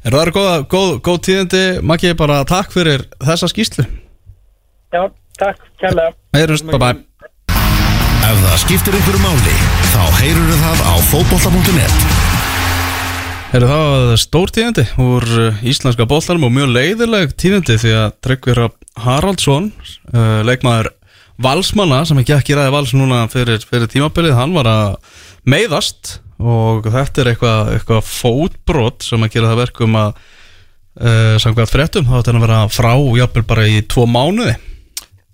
Er það eru góð, góð, góð tíðindi Maggi, bara takk fyrir þessa skýslu
Já, takk, kærlega.
Heyrjumst, bye bye
Ef það skiptir einhverju máli þá heyrur það á fótbolta.net
Eru það stór tíðindi úr uh, íslenska boltanum og mjög leiðileg tíðindi því að Tryggvi Rafn Haraldsson, uh, leikmaður valsmanna sem ekki ekki ræði vals núna fyrir, fyrir tímabilið, hann var að meiðast og þetta er eitthvað, eitthvað fótbrot sem að gera það verkum að uh, samkvæmt fréttum, þá ætti hann að vera frá jafnvel bara í tvo mánuði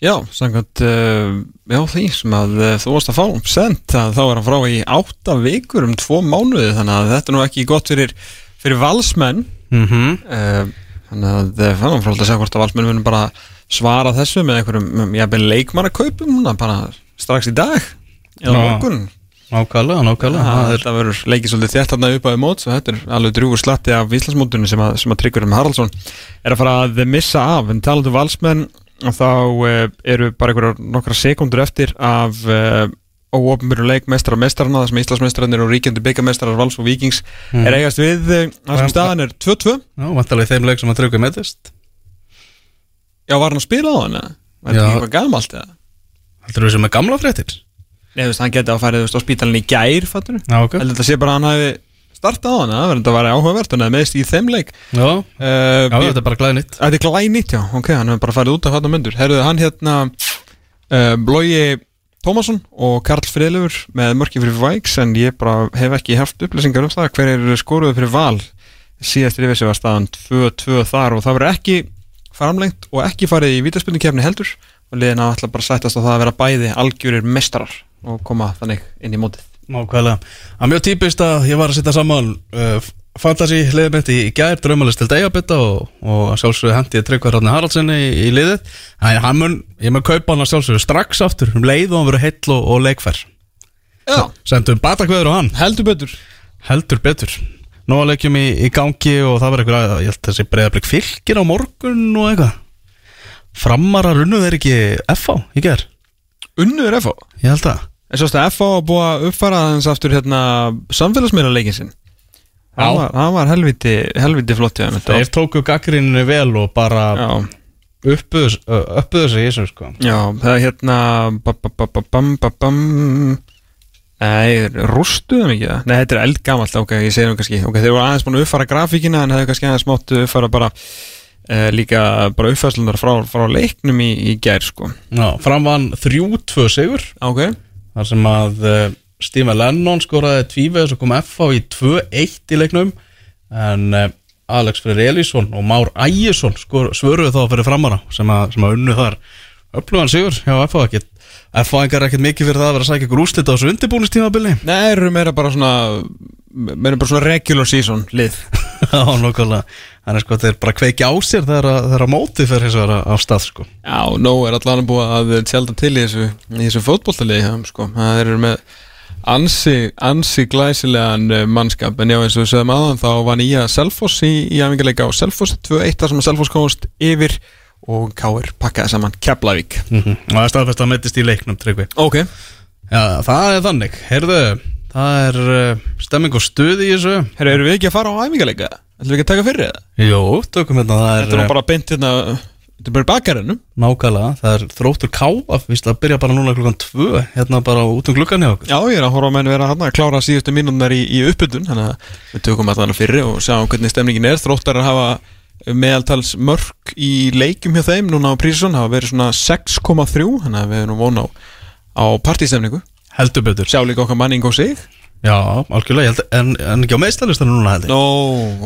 Já, samkvæmt uh, já, því sem að uh, þú varst að fá sent að þá er hann frá í átta vikur um tvo mánuði þannig að þetta er nú ekki gott fyrir, fyrir valsmenn
mm -hmm.
þannig að það er frálega að segja hvort að valsmenn verður bara svara þessu með einhverjum jafnvel leikmannakaupum núna bara strax í dag eða morgun.
Nákvæmlega, nákvæmlega. Er,
þetta verður leikið svolítið þétt þarna upp á því mót og þetta er alveg drjúgur slatti af Íslandsmótunni sem að, sem að Tryggur um Haraldsson er að fara að missa af. En talandu valsmenn þá uh, eru bara einhverjar nokkra sekundur eftir af uh, óopnbjörnu leik meistara meistarana það sem Íslandsmeistararnir og ríkjandi byggameistarar Vals og Víkings
Mhm.
er eigast við uh, það sem staðan er 2-2
já, vantarlega í þeim leik sem að tryggur meðist
Já, var hann að spila á hann? eða? Var þetta
Já.
ekki eitthvað gamalt eða?
Heldur þú sem er gamla fréttir?
Nei, þú veist, hann geti að fara þú veist, á spítalinn í gær, fattur
Já, ok
Heldur þetta sé bara að hann hafi startað á hann, það verður þetta að vera áhugavert hann hefði meðist í þeim leik
Já,
uh,
já þetta er bara glæði nýtt
Þetta er glænýtt, já, ok, hann hefur bara farið út af hann myndur Herruðu, hann hérna uh, Blói Tómasson og Karl Friðlefur með mörki fyrir Væks en ég bara hef ekki haft upplýsingar um það hver er skoruðu fyrir val síðast yfir sig var staðan 2-2 þar og það verður ekki framlengt og ekki farið í vítaspilningkefni heldur. Og liðin á alltaf bara sættast á það að vera bæði algjörir mestarar og koma þannig inn í mótið.
Nákvæmlega. Það er mjög típist að ég var að setja saman uh, Fantasí liðið mitt í gær Draumalist til degabita og, og að sjálfsögðu hendi ég Tryggvar Ráðni Haraldsinni í, í liðið. Þannig að hann mun, ég mun kaupa hann að sjálfsögðu strax aftur um leið og hann verður heill og, og leikfær.
Já,
Sendum batakveður á hann.
Heldur betur.
Heldur betur Nó að leikjum í, í gangi og það verður eitthvað Ég held að þessi breyðarblik fylgir á morgun og eitthvað. Framara runnu þeir ekki FH í gær?
Unnur FH
Ég held að
En svo að FH var búið að uppfara hans aftur hérna samfélagsmiðlarleikin sinn.
Já.
Það var, var helviti, helviti flott þetta
Þeir tóku gaggrinni vel og bara uppuðu sig í þessu sko.
Já, það er hérna ba- ba- ba- ba- bam, ba- bam Nei, rústuðum ekki það? Nei, þetta er eldgamalt, ok, ég segi nú kannski. Ok, þeir voru aðeins búin að uppfara grafíkina en hefur kannski aðeins mátt uppfara bara uh, líka bara uppfærslunar frá, frá leiknum í, í gær, sko.
Já, framvann 3-2 sigur.
Ok,
þar sem að uh, Steve Lennon skoraði tvíveg og kom FH í 2-1 í leiknum. En uh, Alex Freyr Elísson og Már Ægjesson skor, svöruðu þá fyrir framara sem að, að unnu þar. Upplöðan sigur hjá FH ekkert FH-ingar er ekkert mikið fyrir það að vera að sækja ykkur úrslit á þessu undirbúnistímabili
nei, eru meira bara svona meira bara svona regular season lið.
Já, nokkulega Þannig sko þeir bara kveiki á sér þegar að, þegar að mótið fyrir hins vegar á stað sko.
Já, nóg er allan búið að tjálta til í þessu, þessu fótbolltalegi sko. það eru með ansi, ansi glæsilegan eh, mannskap. En já eins og við sögum aðan þá var nýja Selfoss í, í æfingarleika á Selfoss 2-1 þar sem að Selfoss komast yfir og Káir pakkaði saman Keflavík.
Mm -hmm. og það er staðfest að mettist í leiknum tryggvi.
Ok,
Já, það er þannig, heyrðu það er uh, stemming og stuð í þessu.
Herru, eru við ekki að fara á æfingarleika? Ætlum við ekki að taka fyrir það?
Jú, tökum hérna, það er,
Þetta er nú bara beint hérna, þetta er bara bakarinn
nákvæmlega, það er þróttur káaf, víst að byrja bara núna klukkan tvö, hérna bara út um klukkan hjá okkur.
Já, ég er að horfa á menn vera hann að klára síðustu mínúndar í, í uppbytun þannig að við tökum að það fyrir og sjáum hvernig stemningin er. Þróttar að hafa meðaltals mörg í leikjum hjá þeim núna á Prísson hafa verið svona 6,3 þannig að við erum von á, á partístemningu
heldur betur.
Sjá líka okkar manning og sig
Já, algjörlega, held, en, en ekki á meðstæðlistanum núna held ég?
Nó,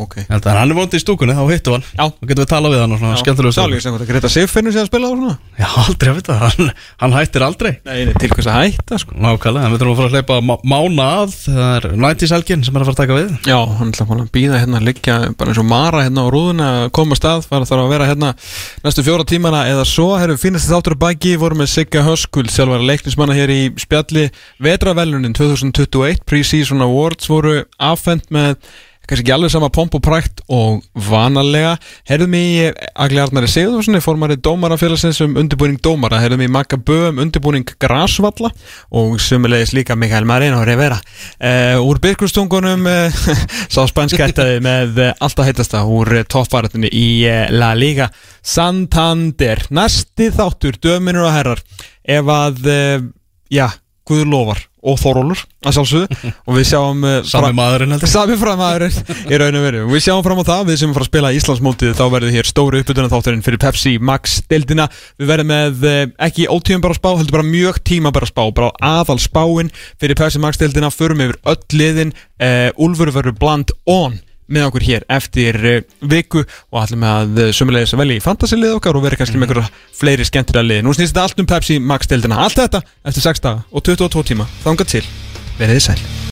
ok.
Ég held að hann er vondið í stúkunni, þá hittu hann.
Já.
Þá getum við talað við hann og svona skemmtilegu
Sá líka sem þetta Greta Sif finnur sér að spila á svona.
Já, aldrei að vita, hann, hann hættir aldrei.
Nei, nei, til hvers að hætta sko.
Nákvæmlega, en við þurfum að fara að hleypa má, mána að Það er 90s helgin sem er að fara að taka við.
Já, hann ætla að býða hérna liggja bara eins og Mara hérna á rúðuna koma að stað fara þarf að vera hérna næstu fjóra tímana eða svo, herru, finnast þið þáttur að baki voru með Sigga Höskul, sjálfara leiknismanna hér í spjalli. Vetravelunin 2021, Pre-Season Awards voru affend með kannski ekki alveg sama pomp og prækt og vanalega, herðum í Agli Arnari Sigurðarssoni, formari dómarafélagsins um undirbúning dómara, herðum í Magga Bö um undirbúning Grasvalla og sumulegis líka Mikael Marino Rivera. Uh, úr byrkustungunum uh, sá spænskættaði með uh, alltaf heitasta úr toppvartinni í uh, La Liga. Santander næsti þáttur, döminur og herrar. Ef að, já Guðlofar og Þorólur að sjálfsögðu. Og við sjáum uh,
Sami maðurinn heldur.
Sami framæðurinn í raun og veru. Við sjáum fram á það, við sem erum fara að spila Íslandsmótið þá verður hér stóru uppbytuna þátturinn fyrir Pepsi Max deildina. Við verðum með eh, ekki ótíðum bara spá, heldur bara mjög tíma bara spá bara aðal spáin fyrir Pepsi Max deildina. Förum yfir öll liðin uh, Úlfur verður bland on með okkur hér eftir uh, viku og ætlum að uh, sömulegis að velja í fantasy-lið okkar og verið kannski með einhverja fleiri skemmtilega lið. Nú snýst þetta allt um Pepsi Max deildina Allt þetta eftir 6 daga og 22 tíma. Þangað til, verið þið sæl